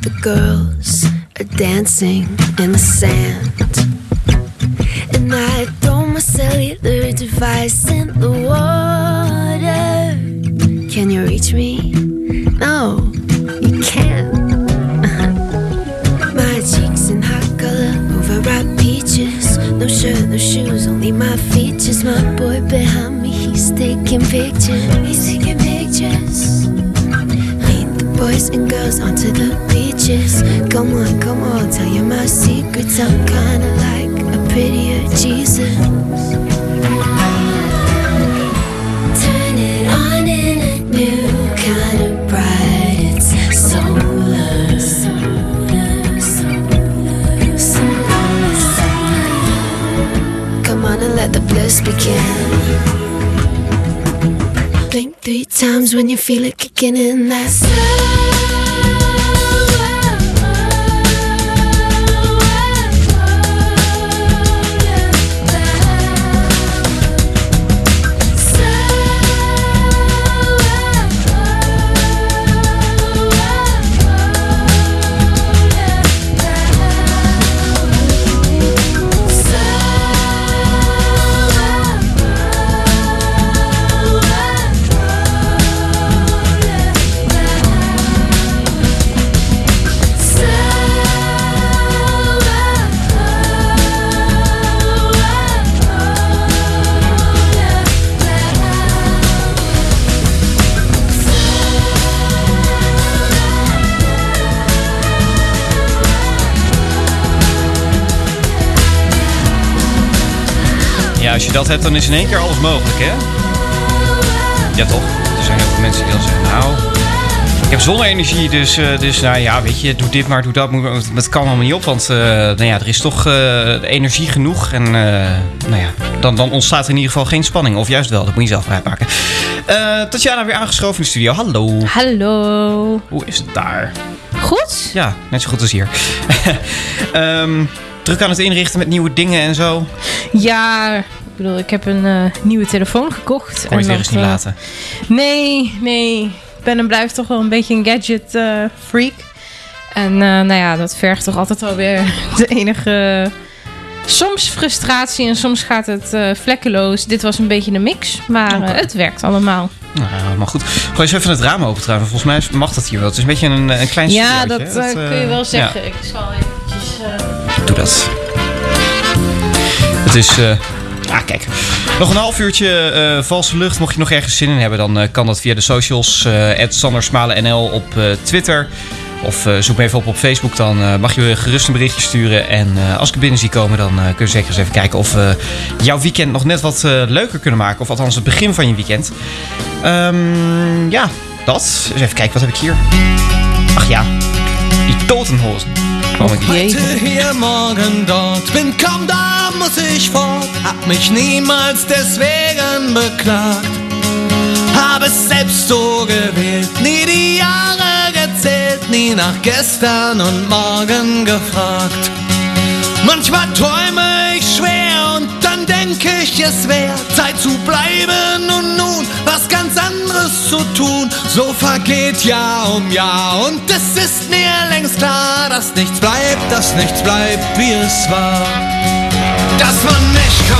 The girls are dancing in the sand. Device in the water. Can you reach me? No, you can't. [laughs] my cheeks in hot color, overripe peaches. No shirt, no shoes, only my features. My boy behind me, he's taking pictures. He's taking pictures. Lead the boys and girls onto the beaches. Come on, come on, tell you my secrets. I'm kinda like a prettier Jesus. Let the begin. Blink three times when you feel it kicking in. That's Ja, je dat hebt, dan is in één keer alles mogelijk, hè? Ja, toch? Er zijn heel veel mensen die dan zeggen, nou... Ik heb zonne-energie, dus, eh, dus nou ja, weet je, doe dit maar, doe dat. maar Het kan allemaal niet op, want eh, nou ja, er is toch eh, energie genoeg. En nou ja, dan, dan ontstaat er in ieder geval geen spanning. Of juist wel, dat moet je zelf uitmaken. Tatjana weer aangeschoven in de studio. Hallo. Hallo. Hoe is het daar? Goed? Ja, net zo goed als hier. [laughs] Ehm, druk aan het inrichten met nieuwe dingen en zo. Ja, bedoel, ik heb een eh, nieuwe telefoon gekocht. Kon je het eens niet laten. Nee, nee. Ik ben en blijf toch wel een beetje een gadget eh, freak. En eh, nou ja, dat vergt toch altijd wel weer [laughs] de enige... Soms frustratie en soms gaat het vlekkeloos. Dit was een beetje een mix, maar het werkt allemaal. Nou, maar goed. Gooi eens even het raam open trouwens. Volgens mij mag dat hier wel. Het is een beetje een, een klein ja, dat kun je wel zeggen. ja. Ik zal eventjes... Doe dat. Het is. Ah, kijk. Nog een half uurtje eh, valse lucht. Mocht je nog ergens zin in hebben, dan eh, kan dat via de socials. eh @sandersmalenNL op Twitter. Of zoek me even op op Facebook. Dan mag je gerust een berichtje sturen. En als ik er binnen zie komen, dan kun je zeker eens even kijken of we jouw weekend nog net wat leuker kunnen maken. Of althans het begin van je weekend. Ehm, ja, dat. Eens even kijken, wat heb ik hier? Ach ja, die Totenhosen. Heute hier, morgen dort, bin kaum da, muss ich fort, hab mich niemals deswegen beklagt. Hab es selbst so gewählt, nie die Jahre gezählt, nie nach gestern und morgen gefragt. Manchmal träume ich schwer denke ich, es wär Zeit zu bleiben und nun was ganz anderes zu tun. So vergeht Jahr um Jahr und es ist mir längst klar, dass nichts bleibt, dass nichts bleibt, wie es war. Dass man mich kaum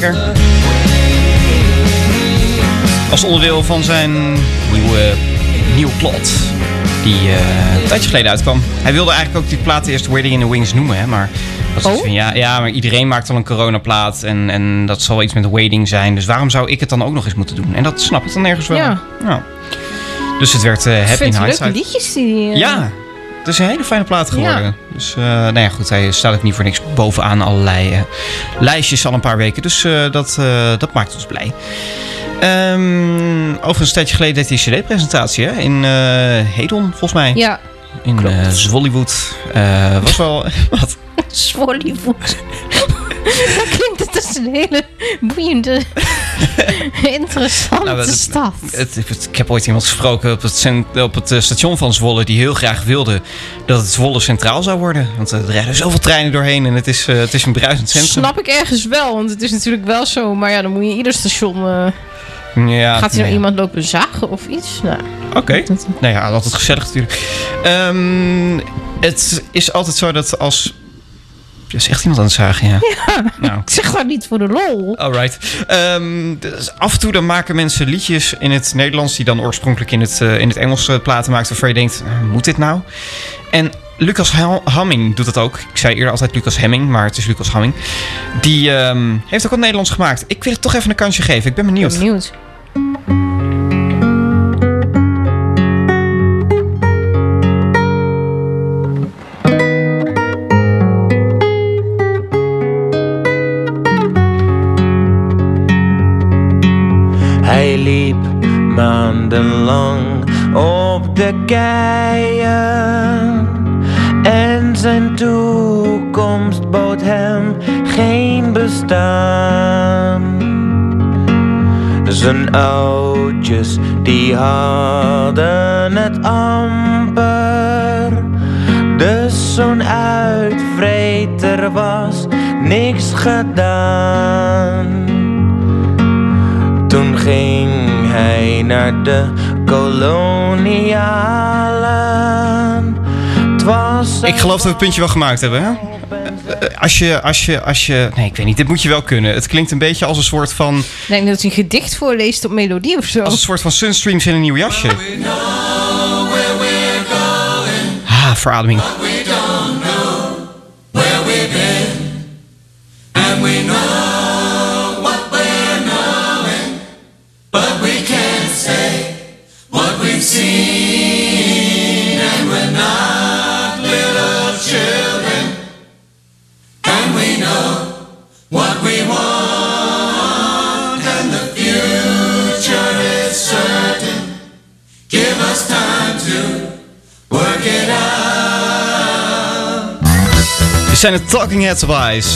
Lekker. Als onderdeel van zijn nieuwe, nieuwe plot. Die eh, een tijdje geleden uitkwam. Hij wilde eigenlijk ook die plaat eerst Waiting in the Wings noemen. Hè, maar, dat Oh? van, ja, ja, maar iedereen maakt al een coronaplaat. En, en dat zal iets met waiting zijn. Dus waarom zou ik het dan ook nog eens moeten doen? En dat snap ik dan nergens wel. Ja. Ja. Dus het werd eh Happy in het leuke Hindsight. liedjes die... eh, Ja, het is een hele fijne plaat geworden. Ja. Dus eh nou ja, goed, hij staat ook niet voor niks bovenaan allerlei eh, lijstjes al een paar weken. Dus eh, dat, dat maakt ons blij. Ehm overigens, een tijdje geleden deed hij een cd-presentatie hè? in Hedon, volgens mij. Ja, In eh Zwollywood. Was wel... [laughs] wat? Zwollywood. [laughs] dat klinkt het als een hele boeiende, [laughs] interessante Nou, dat- stad. Het, het- ik heb ooit iemand gesproken op het, op het eh, station van Zwolle... die heel graag wilde dat het Zwolle centraal zou worden. Want er rijden zoveel treinen doorheen en het is, eh, het is een bruisend centrum. Snap ik ergens wel, want het is natuurlijk wel zo. Maar ja, dan moet je ieder station... eh, Ja, gaat er nou nee. iemand lopen zagen of iets? Nou, Oké. Nou ja, altijd gezellig natuurlijk. Ehm, het is altijd zo dat als... Ja, is echt iemand aan het zagen, ja. Nou. ik [laughs] zeg dat niet voor de lol. Alright. Ehm, dus af en toe dan maken mensen liedjes in het Nederlands... die dan oorspronkelijk in het, eh, in het Engels eh, platen maakt... waarvan je denkt, eh, moet dit nou? En Lucas Hamming doet dat ook. Ik zei eerder altijd Lucas Hemming, maar het is Lucas Hamming. Die ehm, heeft ook wat Nederlands gemaakt. Ik wil het toch even een kansje geven. Ik ben benieuwd. ben benieuwd. De keien en zijn toekomst bood hem geen bestaan. Zijn oudjes die hadden het amper, dus zo'n uitvreter was niks gedaan. Toen ging hij naar de Ik geloof dat we het puntje wel gemaakt hebben, hè? Eh, Als je, als je, als je... Nee, ik weet niet. Dit moet je wel kunnen. Het klinkt een beetje als een soort van... Ik denk dat hij een gedicht voorleest op melodie of zo. Als een soort van Sunstreams in een nieuw jasje. Ah, verademing. We don't know where we've been, and we know seen, and we're not little children, and we know what we want, and the future is certain. Give us time to work it out. Zijn de Talking Heads of Ice.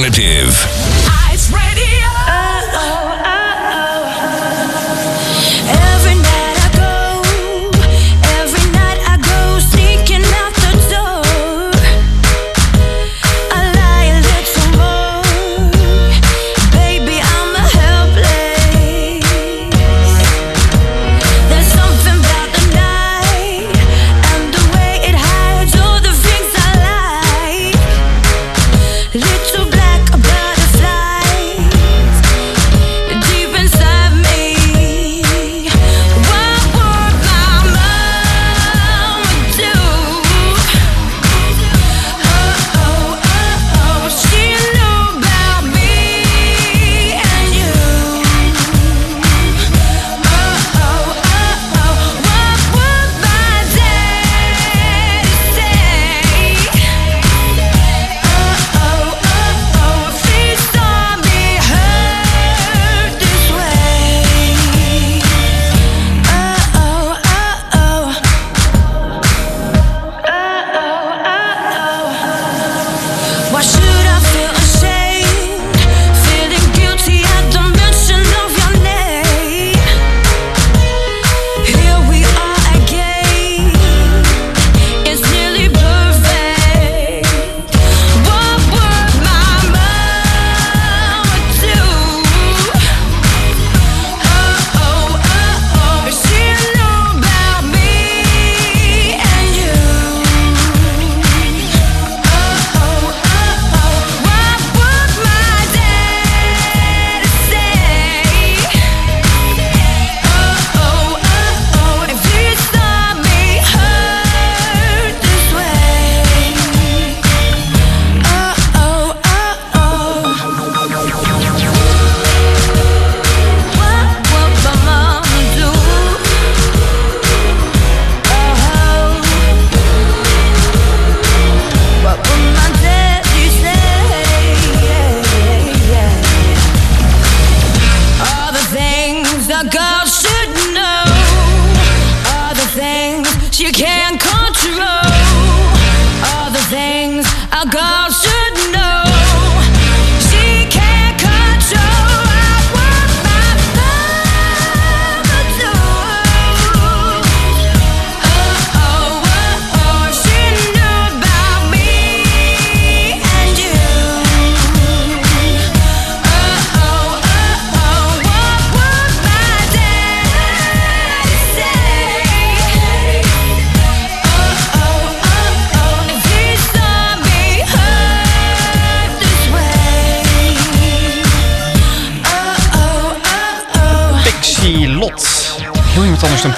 Alternative.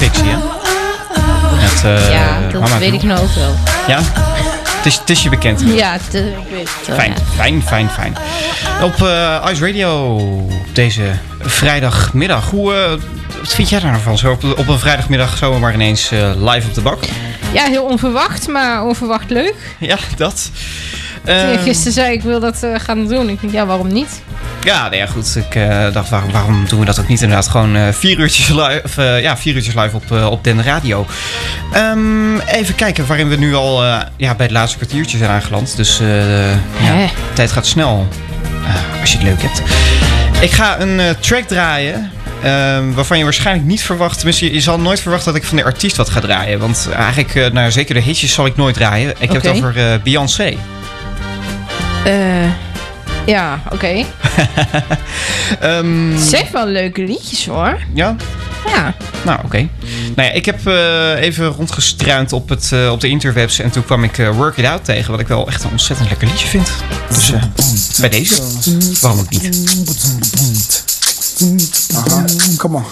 Pixie, hè? Het, eh, ja, dat mama weet ik nou ook wel. Ja? Het is, het is je bekend. Ja, het, ik weet het wel. Fijn, ja. fijn, fijn, fijn. Op eh, Ice Radio deze vrijdagmiddag. Hoe, eh, wat vind jij daar nou van? Zo op, op een vrijdagmiddag zomaar ineens live op de bak? Ja, heel onverwacht, maar onverwacht leuk. Ja, dat. Je Ehm, gisteren zei ik wil dat gaan doen. Ik denk, ja, waarom niet? Ja, nou ja, goed. Ik eh, dacht, waarom, waarom doen we dat ook niet inderdaad? Gewoon eh, vier uurtjes live, eh, ja, vier uurtjes live op, op Den Radio. Ehm, even kijken waarin we nu al ja, bij het laatste kwartiertje zijn aangeland. Dus eh, ja, de tijd gaat snel eh, als je het leuk hebt. Ik ga een track draaien. ehm, waarvan je waarschijnlijk niet verwacht. Tenminste, je, zal nooit verwachten dat ik van de artiest wat ga draaien. Want eigenlijk, nou, zeker de hitjes zal ik nooit draaien. Ik heb het over Beyoncé. Eh, ja, oké. [laughs] Ehm, Ze heeft wel leuke liedjes hoor. ja? Ja. Nou, oké. Nou ja, ik heb eh, even rondgestruind op, het, eh, op de interwebs en toen kwam ik eh, Work It Out tegen, wat ik wel echt een ontzettend lekker liedje vind. Dus eh, bij deze, waarom ook niet? Aha, come on.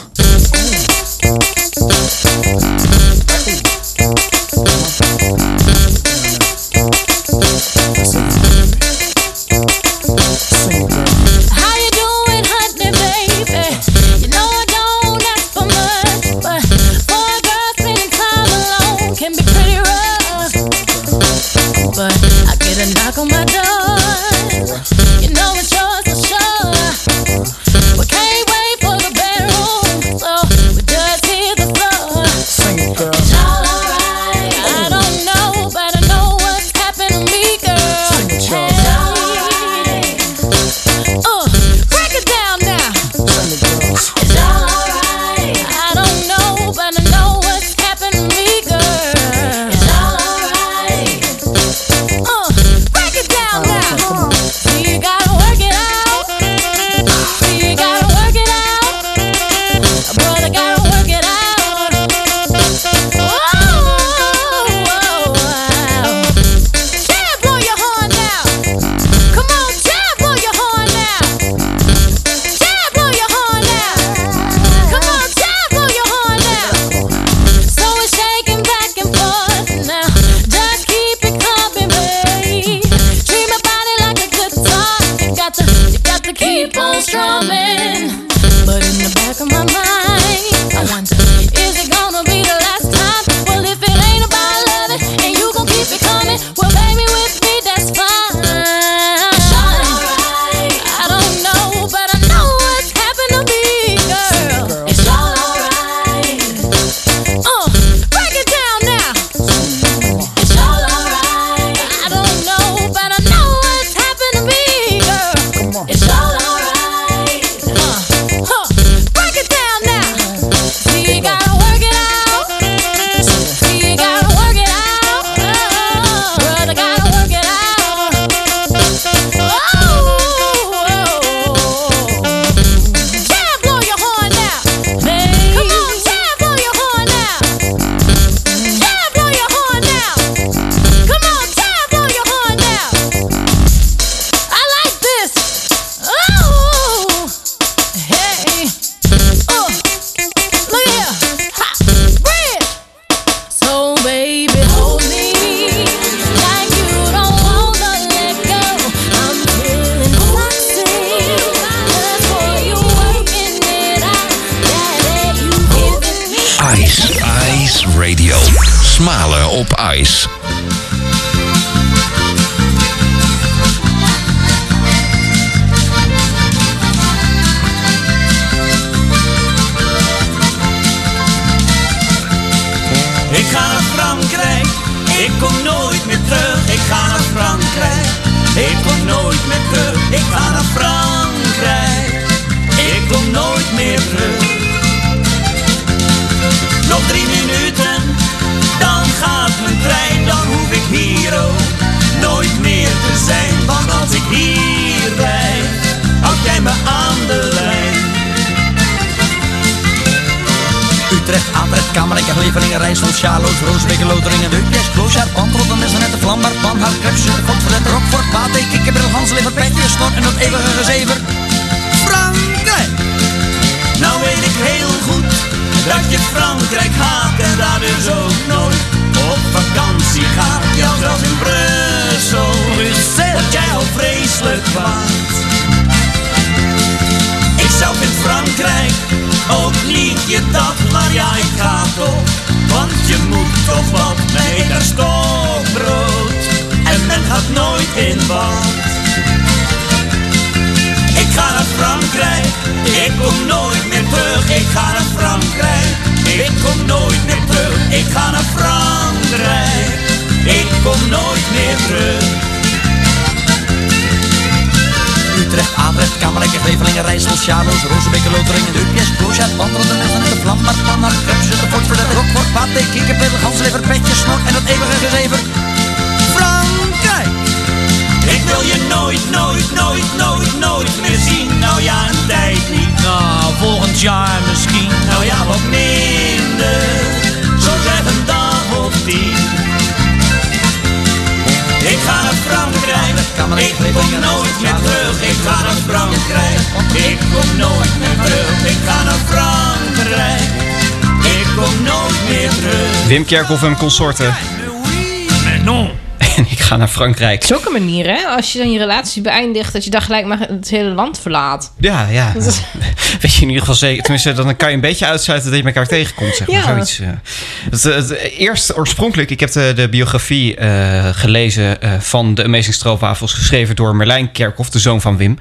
Kerkhoff en consorten. non. En ik ga naar Frankrijk. Zulke manier, hè? Als je dan je relatie beëindigt, dat je dan gelijk maar het hele land verlaat. Ja, ja. Dat is- [laughs] Weet je in ieder geval zeker. Tenminste, dan kan je een beetje uitsluiten dat je elkaar tegenkomt, zeg maar. Ja. Zoiets. eh. Het, het, eerst oorspronkelijk, ik heb de, de biografie eh, gelezen eh, van de Amazing Stroopwafels, geschreven door Merlijn Kerkhoff, de zoon van Wim.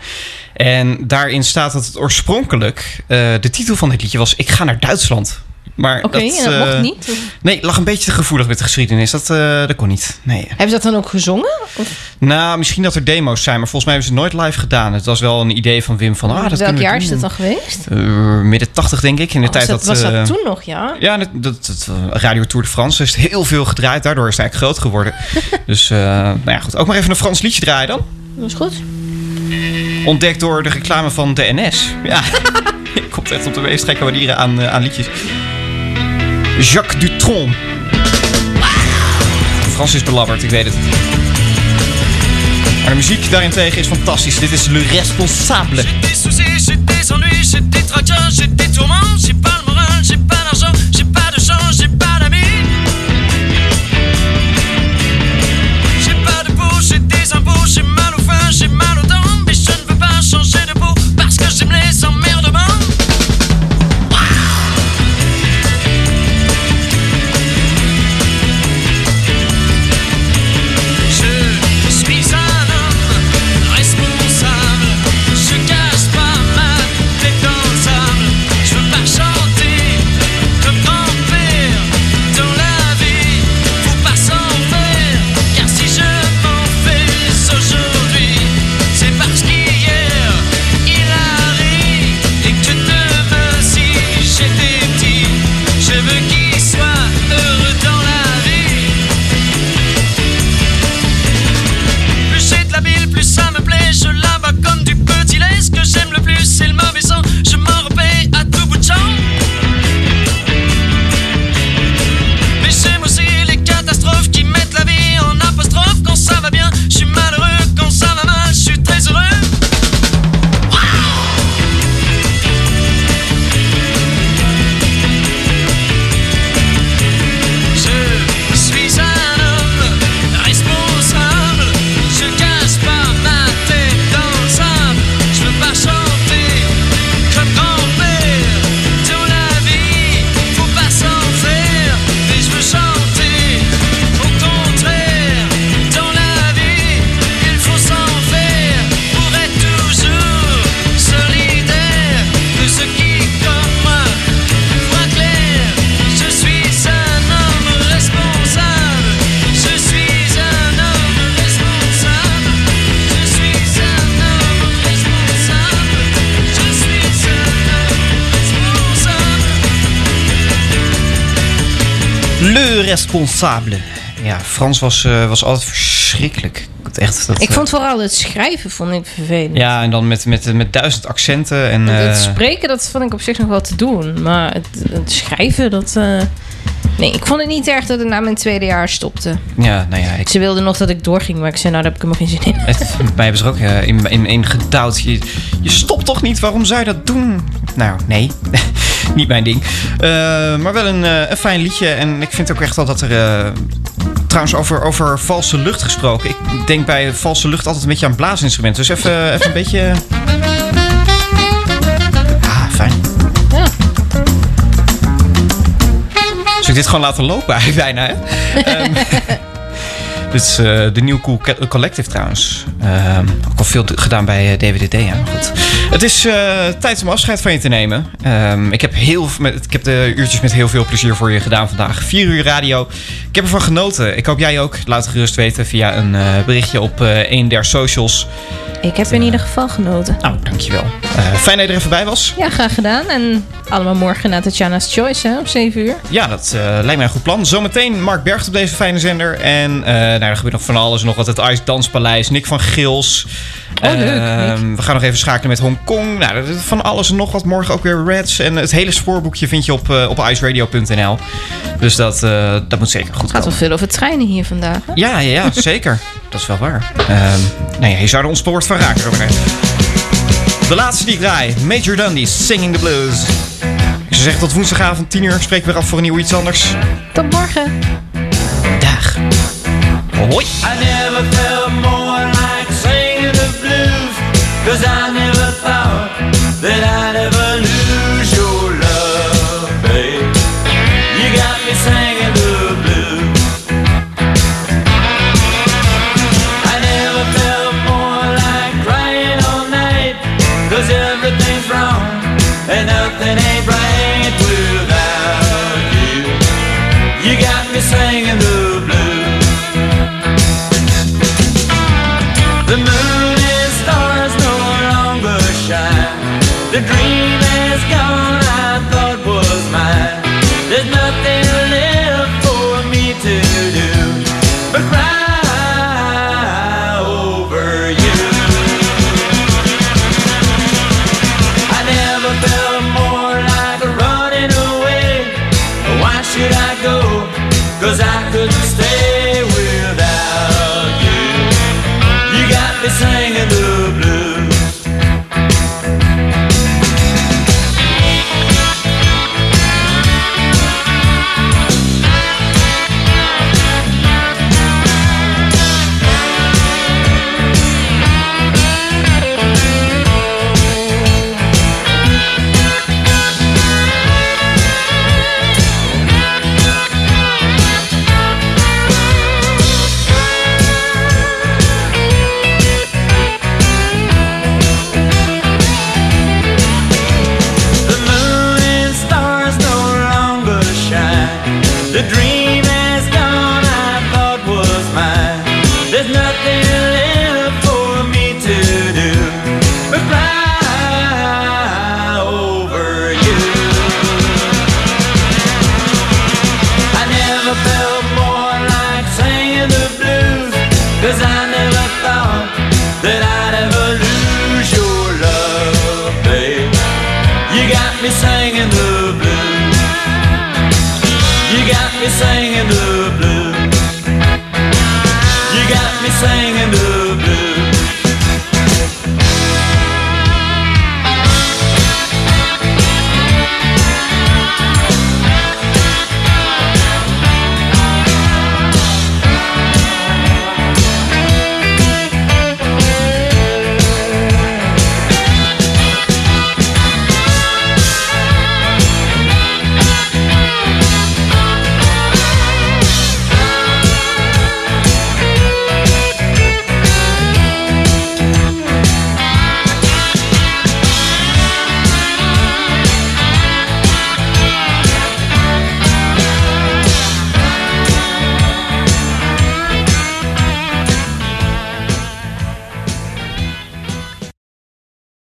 En daarin staat dat het oorspronkelijk, eh, de titel van dit liedje was Ik ga naar Duitsland. Maar Oké, en dat eh, mocht niet? Of- Nee, lag een beetje te gevoelig met de geschiedenis. Dat, eh, dat kon niet. Nee. Hebben ze dat dan ook gezongen? Of Nou, misschien dat er demo's zijn, maar volgens mij hebben ze het nooit live gedaan. Het was wel een idee van Wim van, ah, dat welk jaar doen. is dat dan geweest? Eh, midden 80 denk ik, in de Was tijd dat, dat... was dat eh, toen nog, ja? Ja, dat, dat, dat, eh, Radio Tour de France is heel veel gedraaid. Daardoor is het eigenlijk groot geworden. [laughs] dus, eh, nou ja, goed. Ook maar even een Frans liedje draaien dan. Dat is goed. Ontdekt door de reclame van de NS. Ja, [laughs] komt echt op de meest gekke manieren aan, eh, aan liedjes. Jacques Dutronc. Frans is belabberd, ik weet het. Maar de muziek daarentegen is fantastisch. Dit is Le Responsable. Le responsable. Ja, Frans was, eh, was altijd verschrikkelijk. Het Echt, dat, Ik eh, vond vooral het schrijven vond ik vervelend. Ja, en dan met, met, met duizend accenten. En, het eh, spreken, dat vond ik op zich nog wel te doen. Maar het, het schrijven, dat... eh, Nee, ik vond het niet erg dat het na mijn tweede jaar stopte. ja, nou ja, ik, Ze wilden nog dat ik doorging, maar ik zei, nou, daar heb ik helemaal geen zin in. het, mij hebben ze er ook eh, in, in, in gedouwd. Je, je stopt toch niet? Waarom zou je dat doen? Nou, nee. Niet mijn ding. Eh, maar wel een, eh, een fijn liedje. En ik vind ook echt wel dat er... eh, trouwens, over, over valse lucht gesproken. Ik denk bij valse lucht altijd een beetje aan blaasinstrumenten. Dus even, even een beetje... Ah, fijn. Ja. Zal ik dit gewoon laten lopen eigenlijk [laughs] bijna, hè? [laughs] Ehm, dit is eh, de New Cool Co- Collective trouwens. Ehm, ook al veel gedaan bij eh, DWDD, ja. maar Goed. Het is eh, tijd om afscheid van je te nemen. Ehm, ik, heb heel, met, ik heb de uurtjes met heel veel plezier voor je gedaan vandaag. Vier uur radio. Ik heb ervan genoten. Ik hoop jij ook. Laat het gerust weten via een eh, berichtje op eh, een der socials. Ik heb in ieder geval genoten. Nou, dankjewel. Eh fijn dat je er even bij was. Ja, graag gedaan. En allemaal morgen naar Tatjana's Choice, hè, om 7 uur. Ja, dat eh, lijkt mij een goed plan. Zometeen Mark Bergt op deze fijne zender. En eh nou, er gebeurt nog van alles. Nog wat het Ice Danspaleis. Nick van Gils. Oh, leuk, Ehm, we gaan nog even schakelen met Hongkong. Nou, van alles en nog wat. Morgen ook weer Reds. En het hele spoorboekje vind je op, eh, op iceradio.nl. Dus dat, dat moet zeker goed Het gaat wel komen. veel over treinen hier vandaag. hè? Ja, ja, ja, [laughs] zeker. Dat is wel waar. Ehm nou ja, je zou er ontspoord van raken. [laughs] De laatste die ik draai. Major Dundee, Singing the Blues. Ik zou zeggen tot woensdagavond 10 uur. Spreken we weer af voor een nieuw iets anders. Tot morgen. Dag. Hoi. I never felt more like singing the blues. Cause I never thought that I'd ever